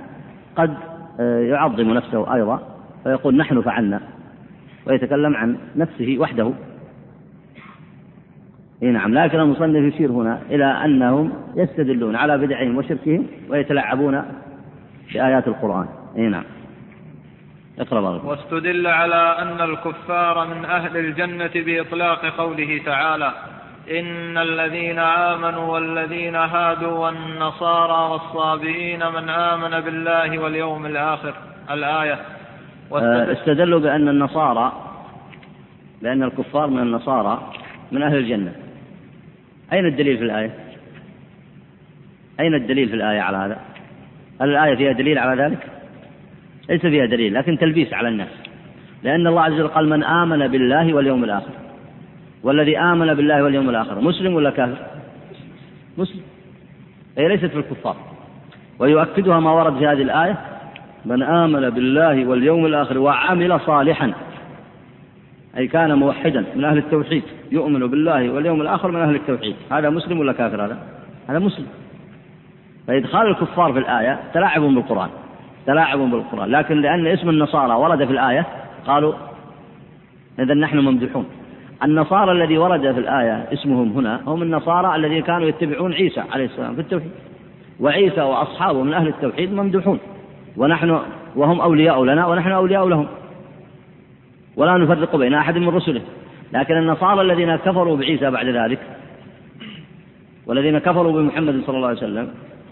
قد آه، يعظم نفسه أيضا. فيقول نحن فعلنا. ويتكلم عن نفسه وحده. إي نعم. لكن المصنف يشير هنا إلى أنهم يستدلون على بدعهم وشركهم ويتلعبون بآيات القرآن. إي نعم. بارك واستدل على أن الكفار من أهل الجنة بإطلاق قوله تعالى إن الذين آمنوا والذين هادوا والنصارى والصابئين من آمن بالله واليوم الآخر. الآية. آه، استدلوا بأن النصارى بأن الكفار من النصارى من أهل الجنة. أين الدليل في الآية؟ أين الدليل في الآية على هذا؟ هل الآية فيها دليل على ذلك؟ ليس فيها دليل لكن تلبيس على الناس لأن الله عز وجل قال من آمن بالله واليوم الآخر والذي آمن بالله واليوم الآخر مسلم ولا كافر؟ مسلم هي ليست في الكفار ويؤكدها ما ورد في هذه الآية من آمن بالله واليوم الآخر وعمل صالحا أي كان موحدا من أهل التوحيد يؤمن بالله واليوم الآخر من أهل التوحيد. هذا مسلم ولا كافر هذا؟ هذا مسلم. فإدخال الكفار في الآية تلاعب بالقرآن تلاعب بالقرآن. لكن لأن اسم النصارى ورد في الآية قالوا إذا نحن ممدوحون. النصارى الذي ورد في الآية اسمهم هنا هم النصارى الذين كانوا يتبعون عيسى عليه السلام في التوحيد. وعيسى وأصحابه من أهل التوحيد ممدوحون. ونحن وهم أولياء لنا ونحن أولياء لهم. ولا نفرق بين أحد من رسله. لكن النصارى الذين كفروا بعيسى بعد ذلك والذين كفروا بمحمد صلى الله عليه وسلم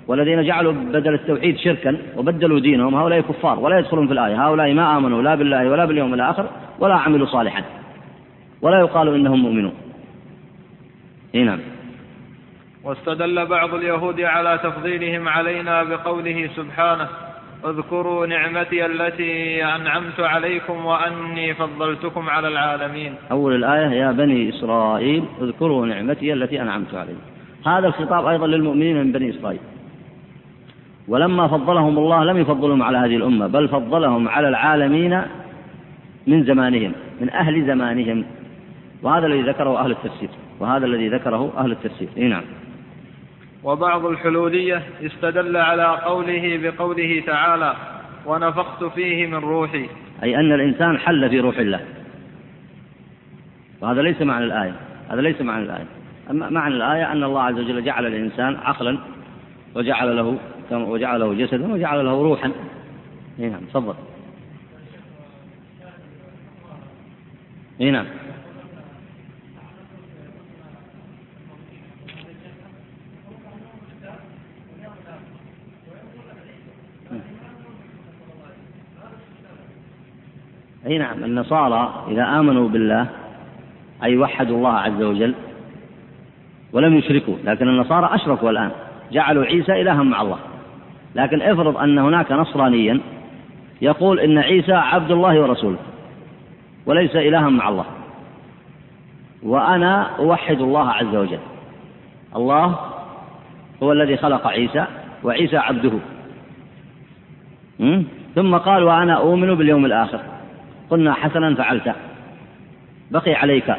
والذين جعلوا بدل التوحيد شركا وبدلوا دينهم هؤلاء كفار ولا يدخلون في الآية. هؤلاء ما آمنوا لا بالله ولا باليوم الآخر ولا عملوا صالحا. ولا يقال إنهم مؤمنون. إيه نعم. واستدل بعض اليهود على تفضيلهم علينا بقوله سبحانه اذكروا نعمتي التي أنعمت عليكم وأني فضلتكم على العالمين. أول الآية يا بني إسرائيل اذكروا نعمتي التي أنعمت عليكم. هذا الخطاب أيضا للمؤمنين من بني إسرائيل. ولما فضلهم الله لم يفضلهم على هذه الأمة بل فضلهم على العالمين من زمانهم من أهل زمانهم. وهذا الذي ذكره أهل التفسير وهذا الذي ذكره أهل التفسير. إيه نعم. وبعض الحلولية استدل على قوله بقوله تعالى ونفخت فيه من روحي. أي أن الإنسان حل في روح الله. وهذا ليس معنى الآية. هذا ليس معنى الآية. أما معنى الآية أن الله عز وجل جعل الإنسان عقلا وجعل له وجعل له جسدا وجعل له روحا. نعم تفضل. نعم. أي نعم النصارى إذا آمنوا بالله أي وحدوا الله عز وجل ولم يشركوا لكن النصارى أشركوا الآن. جعلوا عيسى إلها مع الله. لكن افرض أن هناك نصرانيا يقول إن عيسى عبد الله ورسوله وليس إلها مع الله. وأنا أوحد الله عز وجل. الله هو الذي خلق عيسى وعيسى عبده. ثم قال وأنا أؤمن باليوم الآخر. قلنا حسنا فعلت بقي عليك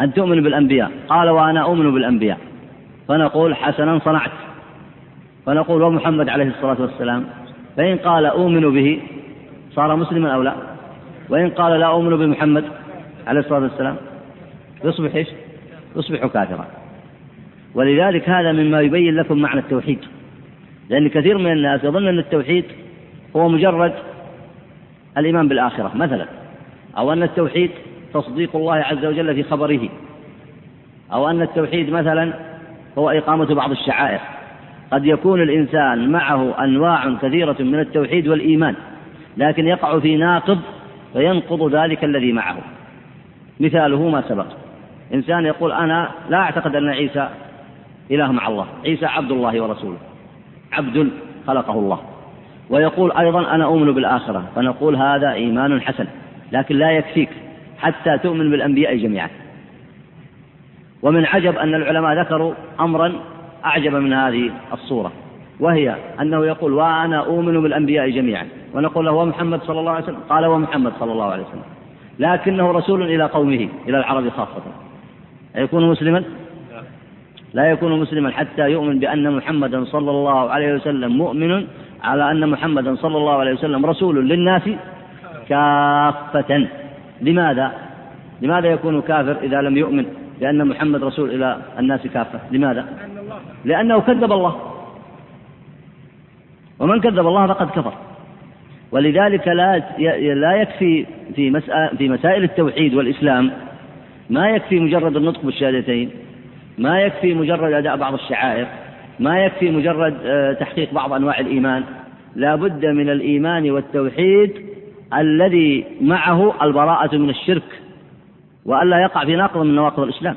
أن تؤمن بالأنبياء. قال وأنا أؤمن بالأنبياء. فنقول حسنا صنعت. فنقول ومحمد عليه الصلاة والسلام فإن قال أؤمن به صار مسلما أو لا؟ وإن قال لا أؤمن بمحمد عليه الصلاة والسلام يصبح إيش؟ يصبح كافرا. ولذلك هذا مما يبين لكم معنى التوحيد. لأن كثير من الناس يظن أن التوحيد هو مجرد الإيمان بالآخرة مثلا. أو أن التوحيد تصديق الله عز وجل في خبره. أو أن التوحيد مثلا هو إقامة بعض الشعائر. قد يكون الإنسان معه أنواع كثيرة من التوحيد والإيمان لكن يقع في ناقض فينقض ذلك الذي معه. مثاله ما سبق. إنسان يقول أنا لا أعتقد أن عيسى إله مع الله. عيسى عبد الله ورسوله. عبد خلقه الله. ويقول أيضا أنا أؤمن بالآخرة فنقول هذا إيمان حسن لكن لا يكفيك حتى تؤمن بالأنبياء جميعا. ومن عجب أن العلماء ذكروا أمرا أعجب من هذه الصورة وهي أنه يقول وأنا أؤمن بالأنبياء جميعا ونقول له ومحمد صلى الله عليه وسلم؟ قال ومحمد صلى الله عليه وسلم. لكنه رسول إلى قومه إلى العرب خاصة. أيكون مسلما؟ لا يكون مسلما حتى يؤمن بأن محمدا صلى الله عليه وسلم مؤمن على أن محمدا صلى الله عليه وسلم رسول للناس كافة لماذا؟ لماذا يكون كافر إذا لم يؤمن بأن محمد رسول إلى الناس كافة لماذا؟ لأنه كذب الله ومن كذب الله فقد كفر ولذلك لا لا يكفي في في مسائل التوحيد والإسلام ما يكفي مجرد النطق بالشهادتين ما يكفي مجرد أداء بعض الشعائر ما يكفي مجرد آه، تحقيق بعض أنواع الإيمان. لا بد من الإيمان والتوحيد الذي معه البراءة من الشرك وألا يقع في ناقض من نواقض الإسلام.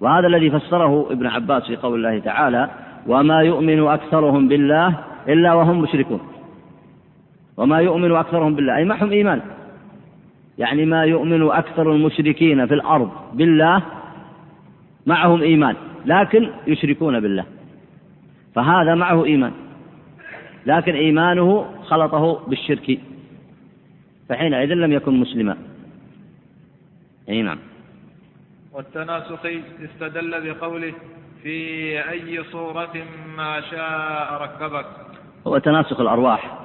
وهذا الذي فسره ابن عباس في قول الله تعالى وما يؤمن أكثرهم بالله إلا وهم مشركون. وما يؤمن أكثرهم بالله أي معهم إيمان. يعني ما يؤمن أكثر المشركين في الأرض بالله معهم إيمان لكن يشركون بالله. فهذا معه إيمان. لكن إيمانه خلطه بالشرك. فحينئذ لم يكن مسلما. أي نعم. والتناسخي استدل بقوله في أي صورة ما شاء ركبك. هو تناسخ الأرواح.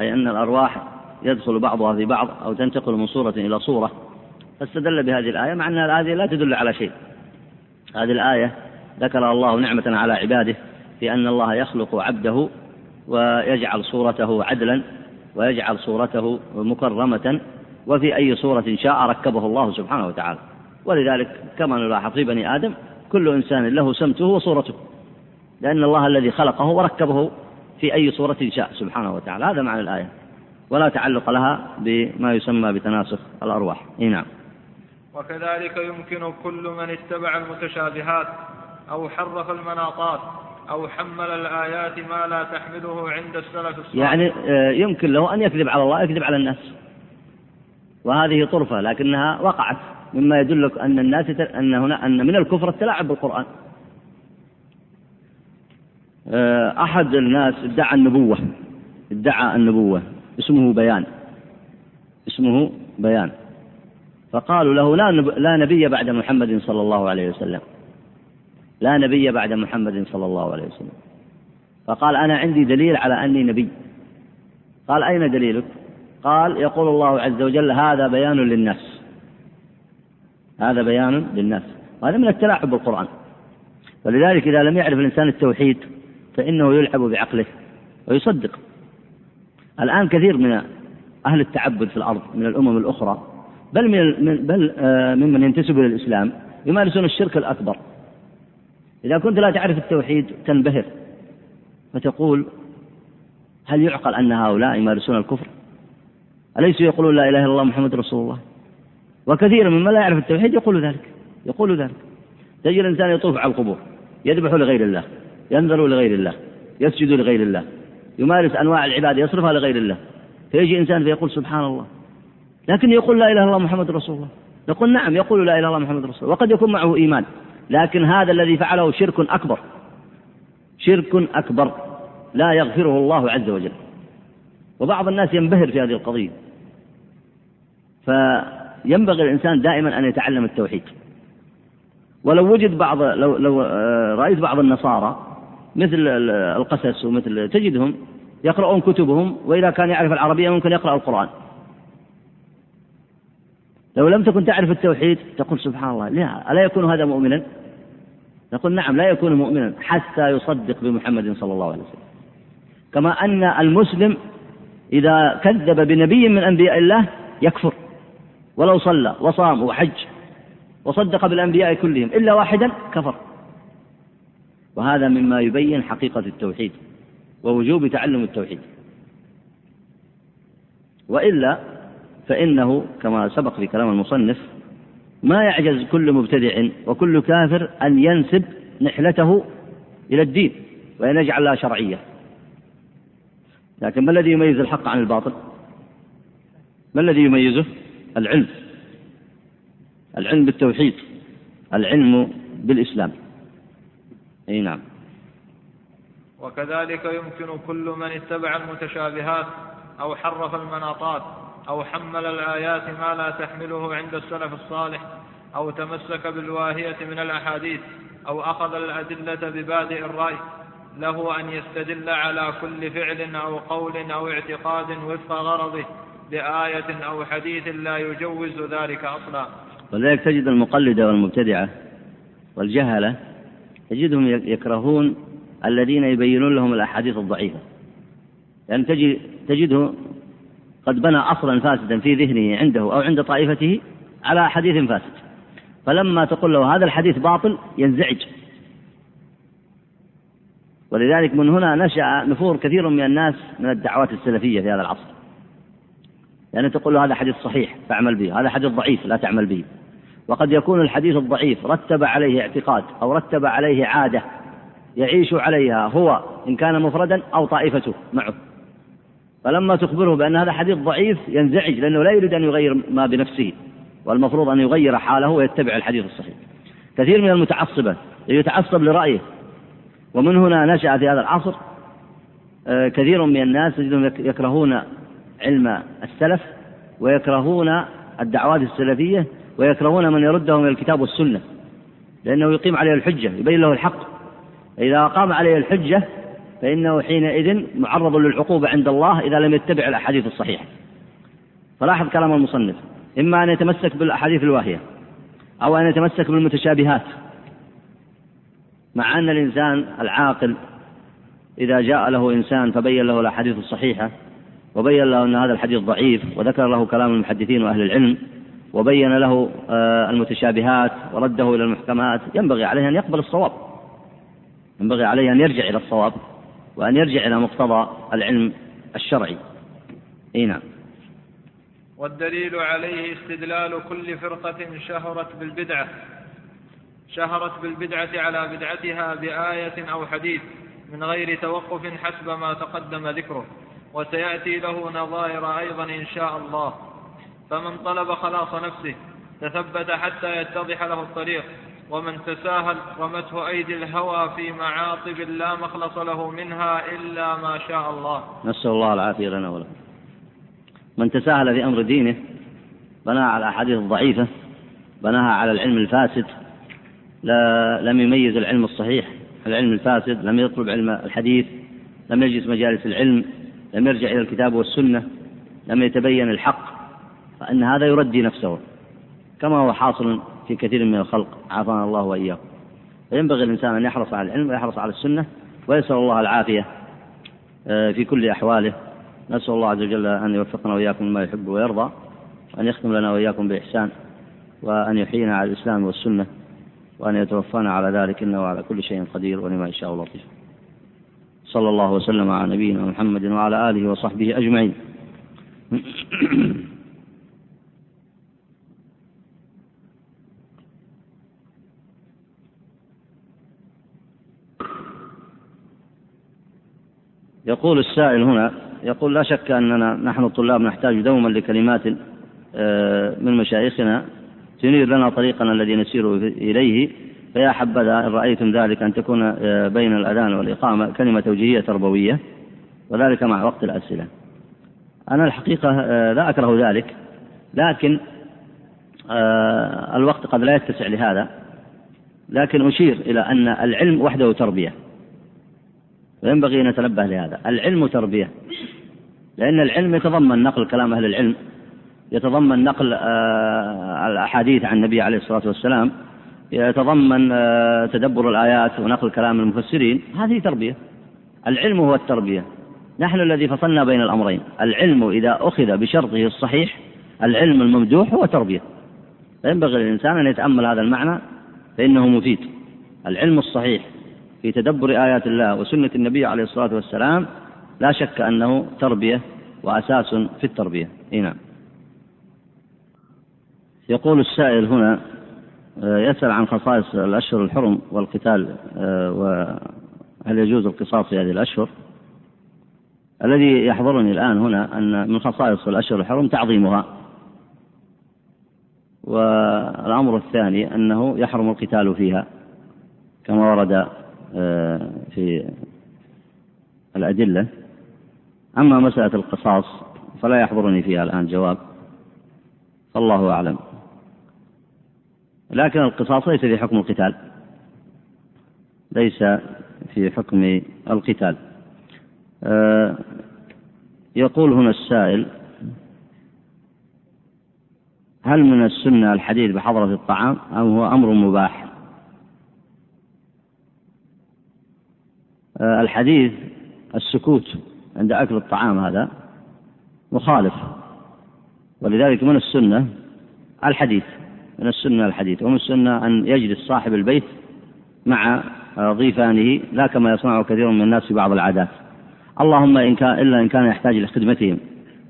أي أن الأرواح يدخل بعضها في بعض أو تنتقل من صورة إلى صورة. فاستدل بهذه الآية مع أن هذه لا تدل على شيء. هذه الآية ذكر الله نعمة على عباده. في أن الله يخلق عبده ويجعل صورته عدلا ويجعل صورته مكرمة وفي أي صورة شاء ركبه الله سبحانه وتعالى. ولذلك كما نلاحظ في بني آدم كل إنسان له سمته وصورته لأن الله الذي خلقه وركبه في أي صورة شاء سبحانه وتعالى. هذا معنى الآية. ولا تعلق لها بما يسمى بتناسخ الأرواح. إيه نعم. وكذلك يمكن كل من اتبع المتشابهات أو حرف المناطات أو حمل الآيات ما لا تحمله عند السلف الصالح. يعني آه، يمكن له أن يكذب على الله يكذب على الناس. وهذه طرفة لكنها وقعت. مما يدلك أن الناس أن هنا أن من الكفر التلاعب بالقرآن. آه، أحد الناس ادعى النبوة ادعى النبوة اسمه بيان. اسمه بيان. فقالوا له لا لا نبي بعد محمد صلى الله عليه وسلم. لا نبي بعد محمد صلى الله عليه وسلم. فقال أنا عندي دليل على أني نبي. قال أين دليلك؟ قال يقول الله عز وجل هذا بيان للناس هذا بيان للناس وهذا من التلاعب بالقرآن. ولذلك إذا لم يعرف الإنسان التوحيد فإنه يلعب بعقله ويصدق. الآن كثير من أهل التعبد في الأرض من الأمم الأخرى بل من بل آه، ممن ينتسب إلى الإسلام يمارسون الشرك الأكبر. إذا كنت لا تعرف التوحيد تنبهر فتقول هل يعقل أن هؤلاء يمارسون الكفر؟ أليسوا يقولون لا إله إلا الله محمد رسول الله؟ وكثير ممن لا يعرف التوحيد يقول ذلك يقول ذلك. تجد الإنسان يطوف على القبور يذبح لغير الله ينذر لغير الله يسجد لغير الله يمارس أنواع العبادة يصرفها لغير الله. فيجي إنسان فيقول سبحان الله. لكن يقول لا إله إلا الله محمد رسول الله. نقول نعم يقول لا إله إلا الله محمد رسول الله. وقد يكون معه إيمان. لكن هذا الذي فعله شرك أكبر. شرك أكبر. لا يغفره الله عز وجل. وبعض الناس ينبهر في هذه القضية. فينبغي الإنسان دائما أن يتعلم التوحيد. ولو وجد بعض لو لو آه، رأيت بعض النصارى مثل القسس ومثل تجدهم يقرؤون كتبهم وإذا كان يعرف العربية ممكن يقرأ القرآن. لو لم تكن تعرف التوحيد تقول سبحان الله لا ألا يكون هذا مؤمنا؟ نقول نعم لا يكون مؤمنا حتى يصدق بمحمد صلى الله عليه وسلم. كما أن المسلم إذا كذب بنبي من أنبياء الله يكفر ولو صلى وصام وحج وصدق بالأنبياء كلهم إلا واحدا كفر. وهذا مما يبين حقيقة التوحيد ووجوب تعلم التوحيد. وإلا فإنه كما سبق في كلام المصنف ما يعجز كل مبتدع وكل كافر أن ينسب نحلته إلى الدين وأن يجعل لها شرعية. لكن ما الذي يميز الحق عن الباطل؟ ما الذي يميزه؟ العلم. العلم بالتوحيد. العلم بالإسلام. أي نعم. وكذلك يمكن كل من اتبع المتشابهات أو حرف المناطات أو حمل الآيات ما لا تحمله عند السلف الصالح أو تمسك بالواهية من الأحاديث أو أخذ الأدلة ببادئ الرأي له أن يستدل على كل فعل أو قول أو اعتقاد وفق غرضه بآية أو حديث لا يجوز ذلك أصلا. ولذلك تجد المقلدة والمبتدعة والجهلة تجدهم يكرهون الذين يبينون لهم الأحاديث الضعيفة. لأن يعني تجد تجده قد بنى أصلا فاسدا في ذهنه عنده أو عند طائفته على حديث فاسد. فلما تقول له هذا الحديث باطل ينزعج. ولذلك من هنا نشأ نفور كثير من الناس من الدعوات السلفية في هذا العصر. لأن تقول له هذا حديث صحيح فاعمل به. هذا حديث ضعيف لا تعمل به. وقد يكون الحديث الضعيف رتب عليه اعتقاد أو رتب عليه عادة يعيش عليها هو إن كان مفردا أو طائفته معه. فلما تخبره بأن هذا حديث ضعيف ينزعج لأنه لا يريد أن يغير ما بنفسه والمفروض أن يغير حاله ويتبع الحديث الصحيح. كثير من المتعصبة يتعصب لرأيه ومن هنا نشأ في هذا العصر. آه، كثير من الناس تجدهم يكرهون علم السلف ويكرهون الدعوات السلفية ويكرهون من يردهم إلى الكتاب والسنة لأنه يقيم عليه الحجة يبين له الحق. إذا قام عليه الحجة فإنه حينئذ معرض للعقوبة عند الله إذا لم يتبع الأحاديث الصحيحة. فلاحظ كلام المصنف إما أن يتمسك بالأحاديث الواهية أو أن يتمسك بالمتشابهات مع أن الإنسان العاقل إذا جاء له إنسان فبين له الأحاديث الصحيحة وبين له أن هذا الحديث ضعيف وذكر له كلام المحدثين وأهل العلم وبين له آه، المتشابهات ورده إلى المحكمات ينبغي عليه أن يقبل الصواب. ينبغي عليه أن يرجع إلى الصواب. وأن يرجع إلى مقتضى العلم الشرعي. أي نعم. والدليل عليه استدلال كل فرقة شهرت بالبدعة شهرت بالبدعة على بدعتها بآية أو حديث من غير توقف حسب ما تقدم ذكره. وسيأتي له نظائر أيضا إن شاء الله. فمن طلب خلاص نفسه تثبت حتى يتضح له الطريق. ومن تساهل رمته أيدي الهوى في معاطب لا مخلص له منها إلا ما شاء الله. نسأل الله العافية لنا ولكم. من تساهل في أمر دينه بناها على الأحاديث الضعيفة بناها على العلم الفاسد لا لم يميز العلم الصحيح العلم الفاسد لم يطلب علم الحديث لم يجلس مجالس العلم لم يرجع إلى الكتاب والسنة لم يتبين الحق فإن هذا يردي نفسه كما هو حاصل في كثير من الخلق. عافانا الله وإياكم. فينبغي الإنسان أن يحرص على العلم ويحرص على السنة ويسأل الله العافية آه، في كل أحواله. نسأل الله عز وجل أن يوفقنا وإياكم ما يحب ويرضى وأن يختم لنا وإياكم بإحسان وأن يحيينا على الإسلام والسنة وأن يتوفانا على ذلك إنه على كل شيء قدير ولما يشاء لطيف. صلى الله وسلم على نبينا محمد وعلى آله وصحبه أجمعين. *clears throat* يقول السائل هنا يقول لا شك أننا نحن الطلاب نحتاج دوما لكلمات آه، من مشايخنا تنير لنا طريقنا الذي نسير إليه. فيا حبذا إن رأيتم ذلك أن تكون آه، بين الأذان والإقامة كلمة توجيهية تربوية وذلك مع وقت الأسئلة. أنا الحقيقة آه، لا أكره ذلك لكن الوقت قد لا يتسع لهذا لكن أشير إلى أن العلم وحده تربية. وينبغي أن نتنبه لهذا. العلم تربية. لأن العلم يتضمن نقل كلام أهل العلم يتضمن نقل آه، الأحاديث عن النبي عليه الصلاة والسلام يتضمن آه، تدبر الآيات ونقل كلام المفسرين. هذه تربية. العلم هو التربية. نحن الذي فصلنا بين الأمرين. العلم إذا أخذ بشرطه الصحيح العلم الممدوح هو تربية. فينبغي للإنسان أن يتأمل هذا المعنى فإنه مفيد. العلم الصحيح. في تدبر آيات الله وسنة النبي عليه الصلاة والسلام لا شك أنه تربية وأساس في التربية. نعم. يقول السائل هنا آه، يسأل عن خصائص الأشهر الحرم والقتال آه، وهل يجوز القصاص في هذه الأشهر؟ الذي يحضرني الآن هنا أن من خصائص الأشهر الحرم تعظيمها. والأمر الثاني أنه يحرم القتال فيها كما ورد في الأدلة. أما مسألة القصاص فلا يحضرني فيها الآن جواب. فالله أعلم. لكن القصاص ليس في حكم القتال. ليس في حكم القتال. أه يقول هنا السائل هل من السنة الحديث بحضرة الطعام أم هو أمر مباح أه الحديث السكوت عند أكل الطعام هذا مخالف. ولذلك من السنة الحديث من السنة الحديث. ومن السنة أن يجلس صاحب البيت مع ضيفانه لا كما يصنعه كثير من الناس في بعض العادات. اللهم إن كان إلا إن كان يحتاج لخدمتهم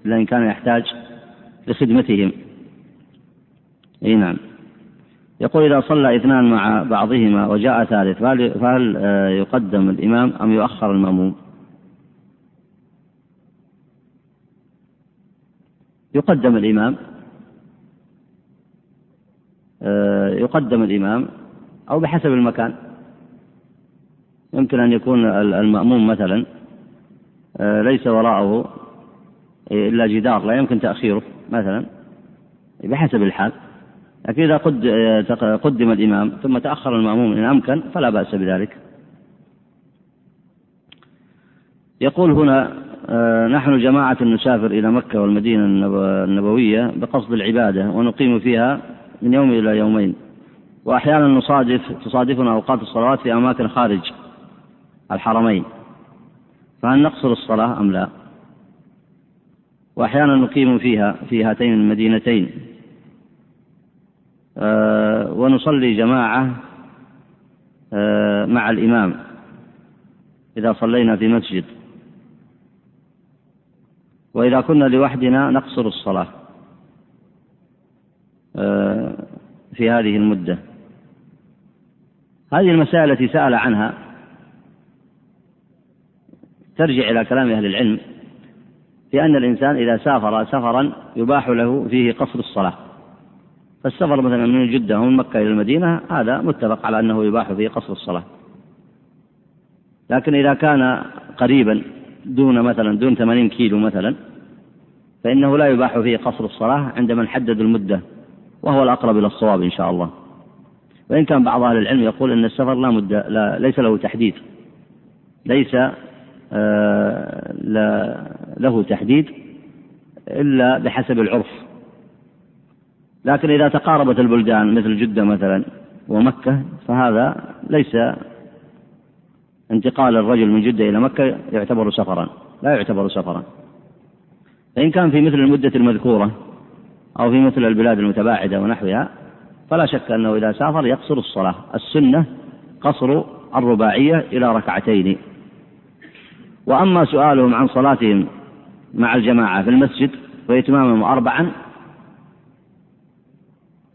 إلا إن كان يحتاج لخدمتهم. أي نعم. يقول إذا صلى اثنان مع بعضهما وجاء ثالث فهل يقدم الإمام أم يؤخر المأموم؟ يقدم الإمام. يقدم الإمام أو بحسب المكان. يمكن أن يكون المأموم مثلا ليس وراءه إلا جدار لا يمكن تأخيره مثلا بحسب الحال. لكن إذا قدم الإمام ثم تأخر المأموم إن أمكن فلا بأس بذلك. يقول هنا نحن جماعة نسافر إلى مكة والمدينة النبوية بقصد العبادة ونقيم فيها من يوم إلى يومين. وأحيانا نصادف تصادفنا أوقات الصلوات في أماكن خارج الحرمين. فهل نقصر الصلاة أم لا؟ وأحيانا نقيم فيها في هاتين المدينتين. ونصلي جماعة أه مع الإمام إذا صلينا في مسجد. وإذا كنا لوحدنا نقصر الصلاة أه في هذه المدة. هذه المسائل التي سأل عنها ترجع إلى كلام أهل العلم في أن الإنسان إذا سافر سفرا يباح له فيه قصر الصلاة. فالسفر مثلا من جدة ومن مكة إلى المدينة هذا متفق على أنه يباح فيه قصر الصلاة. لكن إذا كان قريبا دون مثلا دون 80 كيلو مثلا فإنه لا يباح فيه قصر الصلاة عند من المدة وهو الأقرب إلى الصواب إن شاء الله. وإن كان بعض أهل العلم يقول أن السفر لا مدة لا ليس له تحديد. ليس آه لا له تحديد إلا بحسب العرف. لكن إذا تقاربت البلدان مثل جدة مثلا ومكة فهذا ليس انتقال الرجل من جدة إلى مكة يعتبر سفرا لا يعتبر سفرا. فإن كان في مثل المدة المذكورة أو في مثل البلاد المتباعدة ونحوها فلا شك أنه إذا سافر يقصر الصلاة. السنة قصر الرباعية إلى ركعتين. وأما سؤالهم عن صلاتهم مع الجماعة في المسجد وإتمامهم أربعا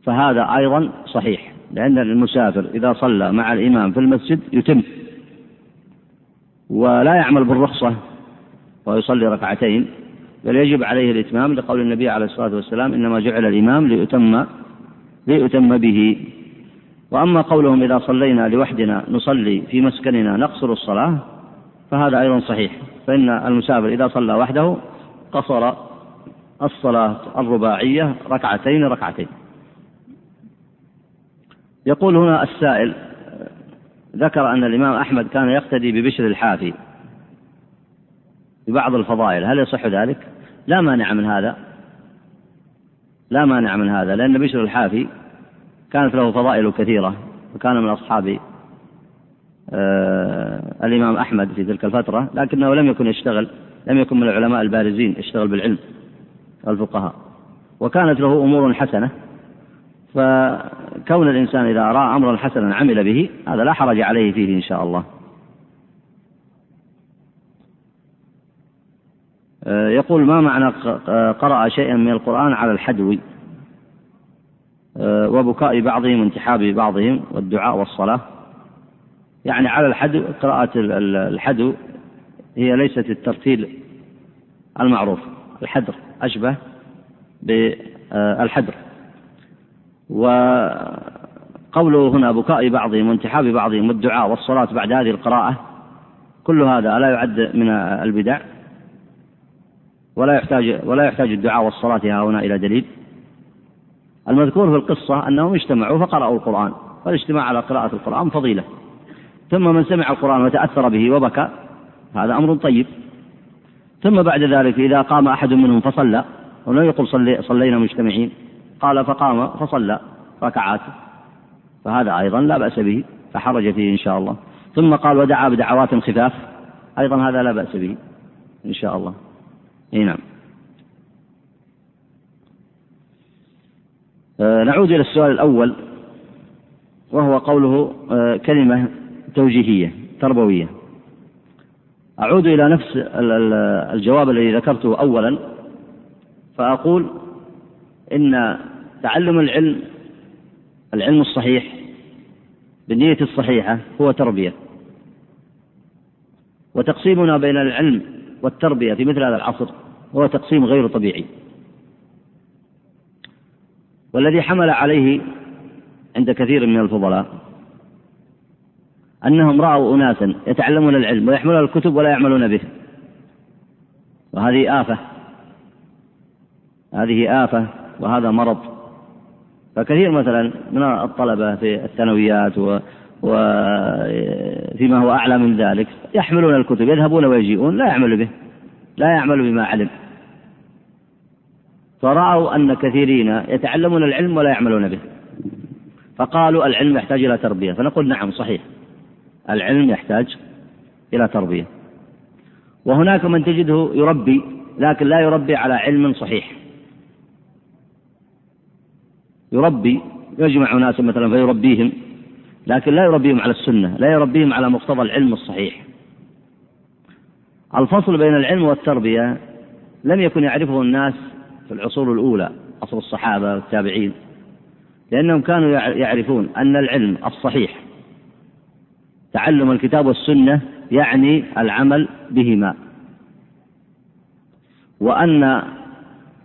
فهذا أيضا صحيح لأن المسافر إذا صلى مع الإمام في المسجد يتم ولا يعمل بالرخصة ويصلي ركعتين بل يجب عليه الإتمام لقول النبي عليه الصلاة والسلام إنما جعل الإمام ليؤتم ليؤتم به. وأما قولهم إذا صلينا لوحدنا نصلي في مسكننا نقصر الصلاة فهذا أيضا صحيح. فإن المسافر إذا صلى وحده قصر الصلاة الرباعية ركعتين ركعتين. يقول هنا السائل ذكر أن الإمام أحمد كان يقتدي ببشر الحافي ببعض الفضائل هل يصح ذلك؟ لا مانع من هذا لا مانع من هذا لأن بشر الحافي كانت له فضائل كثيرة وكان من أصحاب آه الإمام أحمد في تلك الفترة لكنه لم يكن يشتغل لم يكن من العلماء البارزين يشتغل بالعلم الفقهاء وكانت له أمور حسنة فكون الإنسان إذا رأى أمرا حسنا عمل به هذا لا حرج عليه فيه إن شاء الله. آه يقول ما معنى قرأ شيئا من القرآن على الحدو؟ آه وبكاء بعضهم وانتحاب بعضهم والدعاء والصلاة. يعني على الحدو قراءة الحدو هي ليست الترتيل المعروف. الحدر أشبه بالحدر. وقوله هنا بكاء بعضهم وانتحاب بعضهم والدعاء والصلاة بعد هذه القراءة كل هذا ألا يعد من البدع ولا يحتاج ولا يحتاج الدعاء والصلاة ها هنا إلى دليل. المذكور في القصة أنهم اجتمعوا فقرأوا القرآن والاجتماع على قراءة القرآن فضيلة. ثم من سمع القرآن وتأثر به وبكى هذا أمر طيب. ثم بعد ذلك إذا قام أحد منهم فصلى ولم يقل صلي صلينا مجتمعين قال فقام فصلى ركعات. فهذا أيضا لا بأس به فحرج فيه إن شاء الله. ثم قال ودعا بدعوات خفاف أيضا هذا لا بأس به إن شاء الله. إي نعم. آه نعود إلى السؤال الأول وهو قوله آه كلمة توجيهية تربوية. أعود إلى نفس الجواب الذي ذكرته أولا فأقول إن تعلم العلم العلم الصحيح بالنية الصحيحة هو تربية. وتقسيمنا بين العلم والتربية في مثل هذا العصر هو تقسيم غير طبيعي. والذي حمل عليه عند كثير من الفضلاء أنهم رأوا أناسا يتعلمون العلم ويحملون الكتب ولا يعملون به. وهذه آفة هذه آفة وهذا مرض. فكثير مثلا من الطلبة في الثانويات و وفيما هو أعلى من ذلك يحملون الكتب يذهبون ويجيئون لا يعمل به لا يعمل بما علم. فرأوا أن كثيرين يتعلمون العلم ولا يعملون به. فقالوا العلم يحتاج إلى تربية. فنقول نعم صحيح. العلم يحتاج إلى تربية. وهناك من تجده يربي لكن لا يربي على علم صحيح. يربي يجمع ناس مثلا فيربيهم لكن لا يربيهم على السنة لا يربيهم على مقتضى العلم الصحيح. الفصل بين العلم والتربية لم يكن يعرفه الناس في العصور الأولى عصر الصحابة والتابعين لأنهم كانوا يعرفون أن العلم الصحيح تعلم الكتاب والسنة يعني العمل بهما. وأن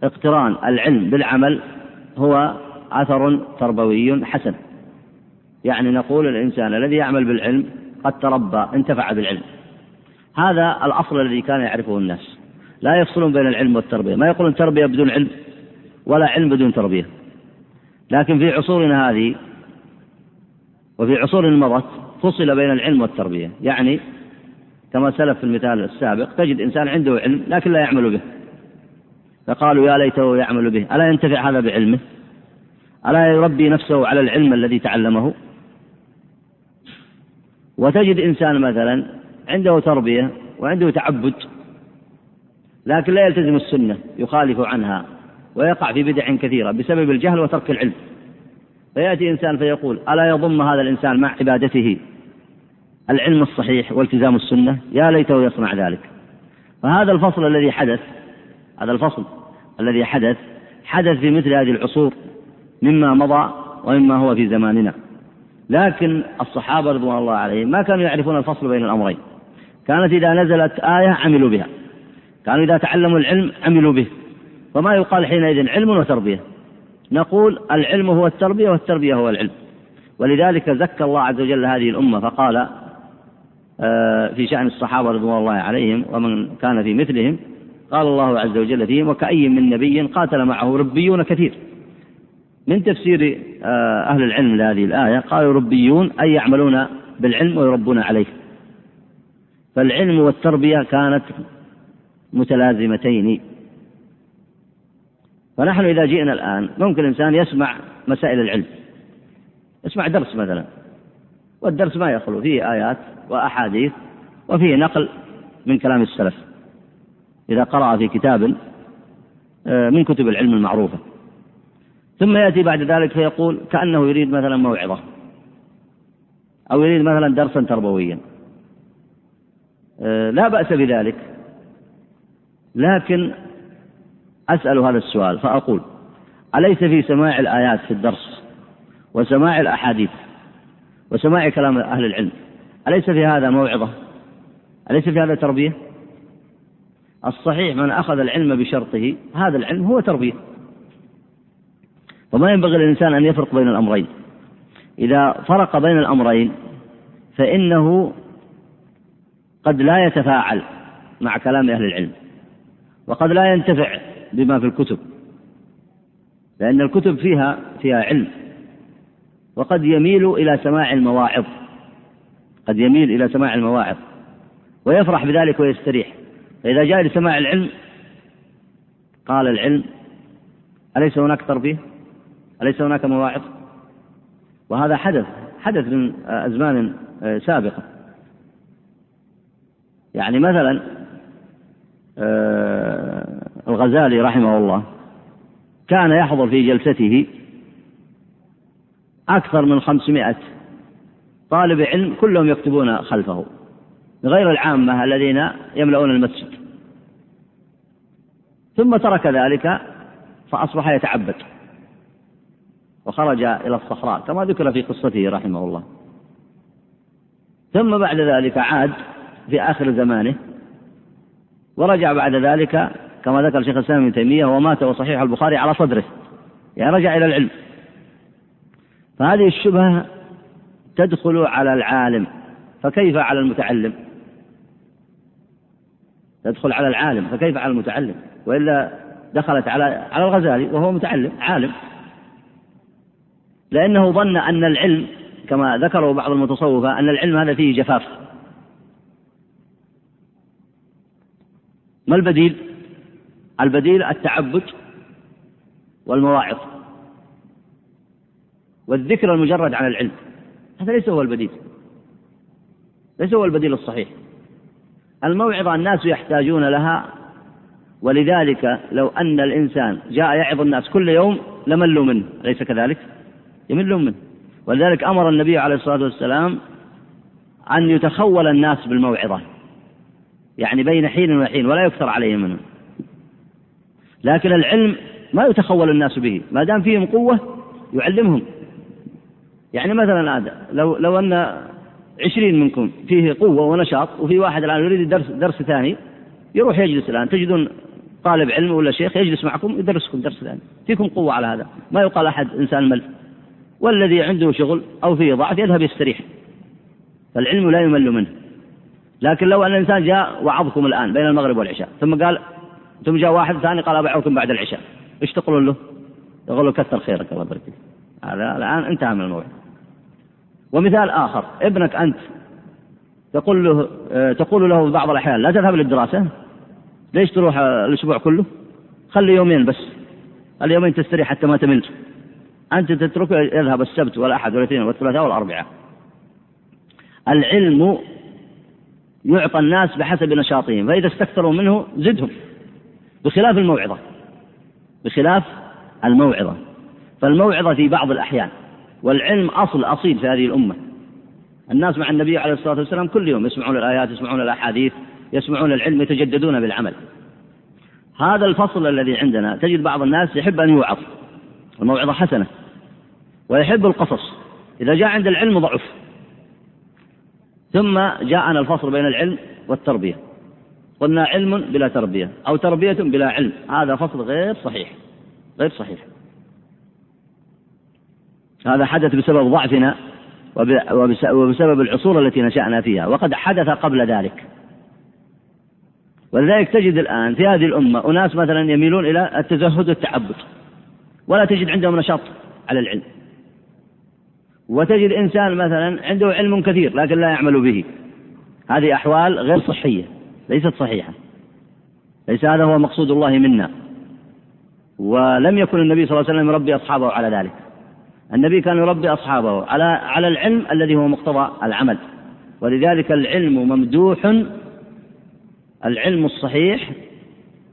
اقتران العلم بالعمل هو أثر تربوي حسن. يعني نقول الإنسان الذي يعمل بالعلم قد تربى انتفع بالعلم. هذا الأصل الذي كان يعرفه الناس. لا يفصلون بين العلم والتربية. ما يقولون تربية بدون علم ولا علم بدون تربية. لكن في عصورنا هذه وفي عصور مضت فصل بين العلم والتربية. يعني كما سلف في المثال السابق تجد إنسان عنده علم لكن لا يعمل به. فقالوا يا ليته يعمل به ألا ينتفع هذا بعلمه؟ ألا يربي نفسه على العلم الذي تعلمه؟ وتجد إنسان مثلا عنده تربية وعنده تعبد لكن لا يلتزم السنة يخالف عنها ويقع في بدع كثيرة بسبب الجهل وترك العلم. فيأتي إنسان فيقول ألا يضم هذا الإنسان مع عبادته العلم الصحيح والتزام السنة؟ يا ليته يصنع ذلك. فهذا الفصل الذي حدث هذا الفصل الذي حدث حدث في مثل هذه العصور. مما مضى ومما هو في زماننا. لكن الصحابة رضوان الله عليهم ما كانوا يعرفون الفصل بين الأمرين. كانت إذا نزلت آية عملوا بها. كانوا إذا تعلموا العلم عملوا به. فما يقال حينئذ علم وتربية. نقول العلم هو التربية والتربية هو العلم. ولذلك زكى الله عز وجل هذه الأمة فقال آه، في شأن الصحابة رضوان الله عليهم ومن كان في مثلهم قال الله عز وجل فيهم وكأي من نبي قاتل معه ربيون كثير. من تفسير آه، أهل العلم لهذه الآية قالوا ربيون أي يعملون بالعلم ويربون عليه. فالعلم والتربية كانت متلازمتين. فنحن إذا جئنا الآن ممكن الإنسان يسمع مسائل العلم. يسمع درس مثلا. والدرس ما يخلو فيه آيات وأحاديث وفيه نقل من كلام السلف. إذا قرأ في كتاب آه، من كتب العلم المعروفة. ثم يأتي بعد ذلك فيقول كأنه يريد مثلا موعظة أو يريد مثلا درسا تربويا. آه، لا بأس بذلك. لكن أسأل هذا السؤال فأقول أليس في سماع الآيات في الدرس وسماع الأحاديث وسماع كلام أهل العلم أليس في هذا موعظة؟ أليس في هذا تربية؟ الصحيح من أخذ العلم بشرطه هذا العلم هو تربية. وما ينبغي للإنسان أن يفرق بين الأمرين إذا فرق بين الأمرين فإنه قد لا يتفاعل مع كلام أهل العلم وقد لا ينتفع بما في الكتب لأن الكتب فيها فيها علم وقد يميل إلى سماع المواعظ قد يميل إلى سماع المواعظ ويفرح بذلك ويستريح فإذا جاء لسماع العلم قال العلم أليس هناك تربية؟ أليس هناك مواعظ؟ وهذا حدث حدث من أزمان سابقة. يعني مثلا آه، الغزالي رحمه الله كان يحضر في جلسته أكثر من خمسمائة طالب علم كلهم يكتبون خلفه غير العامة الذين يملؤون المسجد. ثم ترك ذلك فأصبح يتعبد. وخرج إلى الصحراء كما ذكر في قصته رحمه الله. ثم بعد ذلك عاد في آخر زمانه ورجع بعد ذلك كما ذكر شيخ الإسلام ابن تيمية ومات وصحيح البخاري على صدره يعني رجع إلى العلم. فهذه الشبهة تدخل على العالم فكيف على المتعلم؟ تدخل على العالم فكيف على المتعلم؟ وإلا دخلت على على الغزالي وهو متعلم عالم. لأنه ظن أن العلم كما ذكره بعض المتصوفة أن العلم هذا فيه جفاف ما البديل؟ البديل التعبد والمواعظ والذكر المجرد عن العلم هذا ليس هو البديل ليس هو البديل الصحيح الموعظة الناس يحتاجون لها ولذلك لو أن الإنسان جاء يعظ الناس كل يوم لملوا منه أليس كذلك؟ يملون منه. ولذلك أمر النبي عليه الصلاة والسلام أن يتخول الناس بالموعظة. يعني بين حين وحين ولا يكثر عليهم منه. لكن العلم ما يتخول الناس به. ما دام فيهم قوة يعلمهم. يعني مثلا هذا لو لو أن عشرين منكم فيه قوة ونشاط وفي واحد الآن يريد درس درس ثاني يروح يجلس الآن. تجدون طالب علم ولا شيخ يجلس معكم يدرسكم درس ثاني. فيكم قوة على هذا. ما يقال أحد إنسان مل والذي عنده شغل أو فيه ضعف يذهب يستريح. فالعلم لا يمل منه. لكن لو أن الإنسان جاء وعظكم الآن بين المغرب والعشاء ثم قال ثم جاء واحد ثاني قال أبعوكم بعد العشاء إيش تقولون له؟ يقول له كثر خيرك الله يبارك فيك. هذا الآن انتهى من الموضوع. ومثال آخر ابنك أنت تقول له تقول له بعض الأحيان لا تذهب للدراسة ليش تروح الأسبوع كله؟ خلي يومين بس. اليومين تستريح حتى ما تملت أنت تتركه يذهب السبت والأحد والاثنين والثلاثاء والأربعاء. العلم يعطى الناس بحسب نشاطهم فإذا استكثروا منه زدهم بخلاف الموعظة. بخلاف الموعظة. فالموعظة في بعض الأحيان والعلم أصل أصيل في هذه الأمة. الناس مع النبي عليه الصلاة والسلام كل يوم يسمعون الآيات يسمعون الأحاديث يسمعون العلم يتجددون بالعمل. هذا الفصل الذي عندنا تجد بعض الناس يحب أن يوعظ. الموعظة حسنة ويحب القصص. إذا جاء عند العلم ضعف. ثم جاءنا الفصل بين العلم والتربية. قلنا علم بلا تربية أو تربية بلا علم. هذا فصل غير صحيح. غير صحيح. هذا حدث بسبب ضعفنا وبسبب العصور التي نشأنا فيها. وقد حدث قبل ذلك. ولذلك تجد الآن في هذه الأمة أناس مثلا يميلون إلى التزهد والتعبد. ولا تجد عندهم نشاط على العلم. وتجد إنسان مثلا عنده علم كثير لكن لا يعمل به. هذه أحوال غير صحية ليست صحيحة. ليس هذا هو مقصود الله منا. ولم يكن النبي صلى الله عليه وسلم يربي أصحابه على ذلك. النبي كان يربي أصحابه على على العلم الذي هو مقتضى العمل. ولذلك العلم ممدوح العلم الصحيح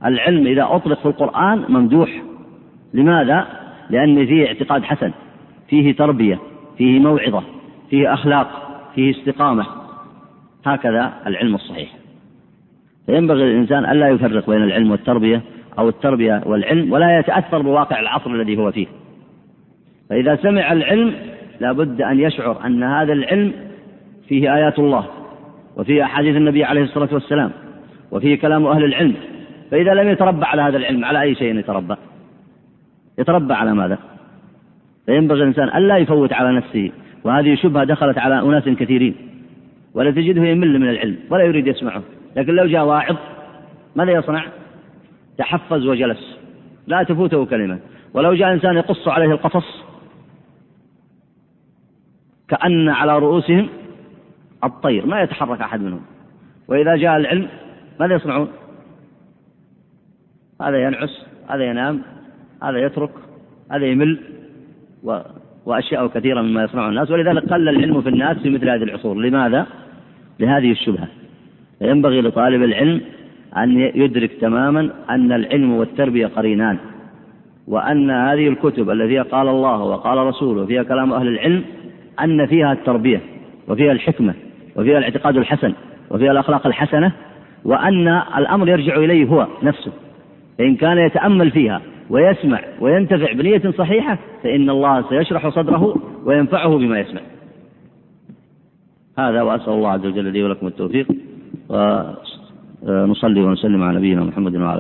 العلم إذا أطلق في القرآن ممدوح. لماذا؟ لأن فيه اعتقاد حسن فيه تربية فيه موعظة فيه أخلاق فيه استقامة. هكذا العلم الصحيح. فينبغي للإنسان ألا يفرق بين العلم والتربية أو التربية والعلم ولا يتأثر بواقع العصر الذي هو فيه. فإذا سمع العلم لابد أن يشعر أن هذا العلم فيه آيات الله وفيه أحاديث النبي عليه الصلاة والسلام وفيه كلام أهل العلم. فإذا لم يتربى على هذا العلم على أي شيء يتربى يتربى على ماذا؟ فينبغي الإنسان ألا يفوت على نفسه وهذه شبهة دخلت على أناس كثيرين ولا تجده يمل من العلم ولا يريد يسمعه لكن لو جاء واعظ ماذا يصنع؟ تحفز وجلس لا تفوته كلمة ولو جاء إنسان يقص عليه القصص كأن على رؤوسهم الطير ما يتحرك أحد منهم وإذا جاء العلم ماذا يصنعون؟ هذا ينعس هذا ينام هذا يترك هذا يمل و... وأشياء كثيرة مما يصنعه الناس. ولذلك قل العلم في الناس في مثل هذه العصور. لماذا؟ لهذه الشبهة. فينبغي لطالب العلم أن يدرك تماما أن العلم والتربية قرينان وأن هذه الكتب التي قال الله وقال رسوله فيها كلام أهل العلم أن فيها التربية وفيها الحكمة وفيها الاعتقاد الحسن وفيها الأخلاق الحسنة وأن الأمر يرجع إليه هو نفسه. فإن كان يتأمل فيها ويسمع وينتفع بنية صحيحة فإن الله سيشرح صدره وينفعه بما يسمع. هذا وأسأل الله عز وجل لي ولكم التوفيق ونصلي ونسلم على نبينا محمد وعلى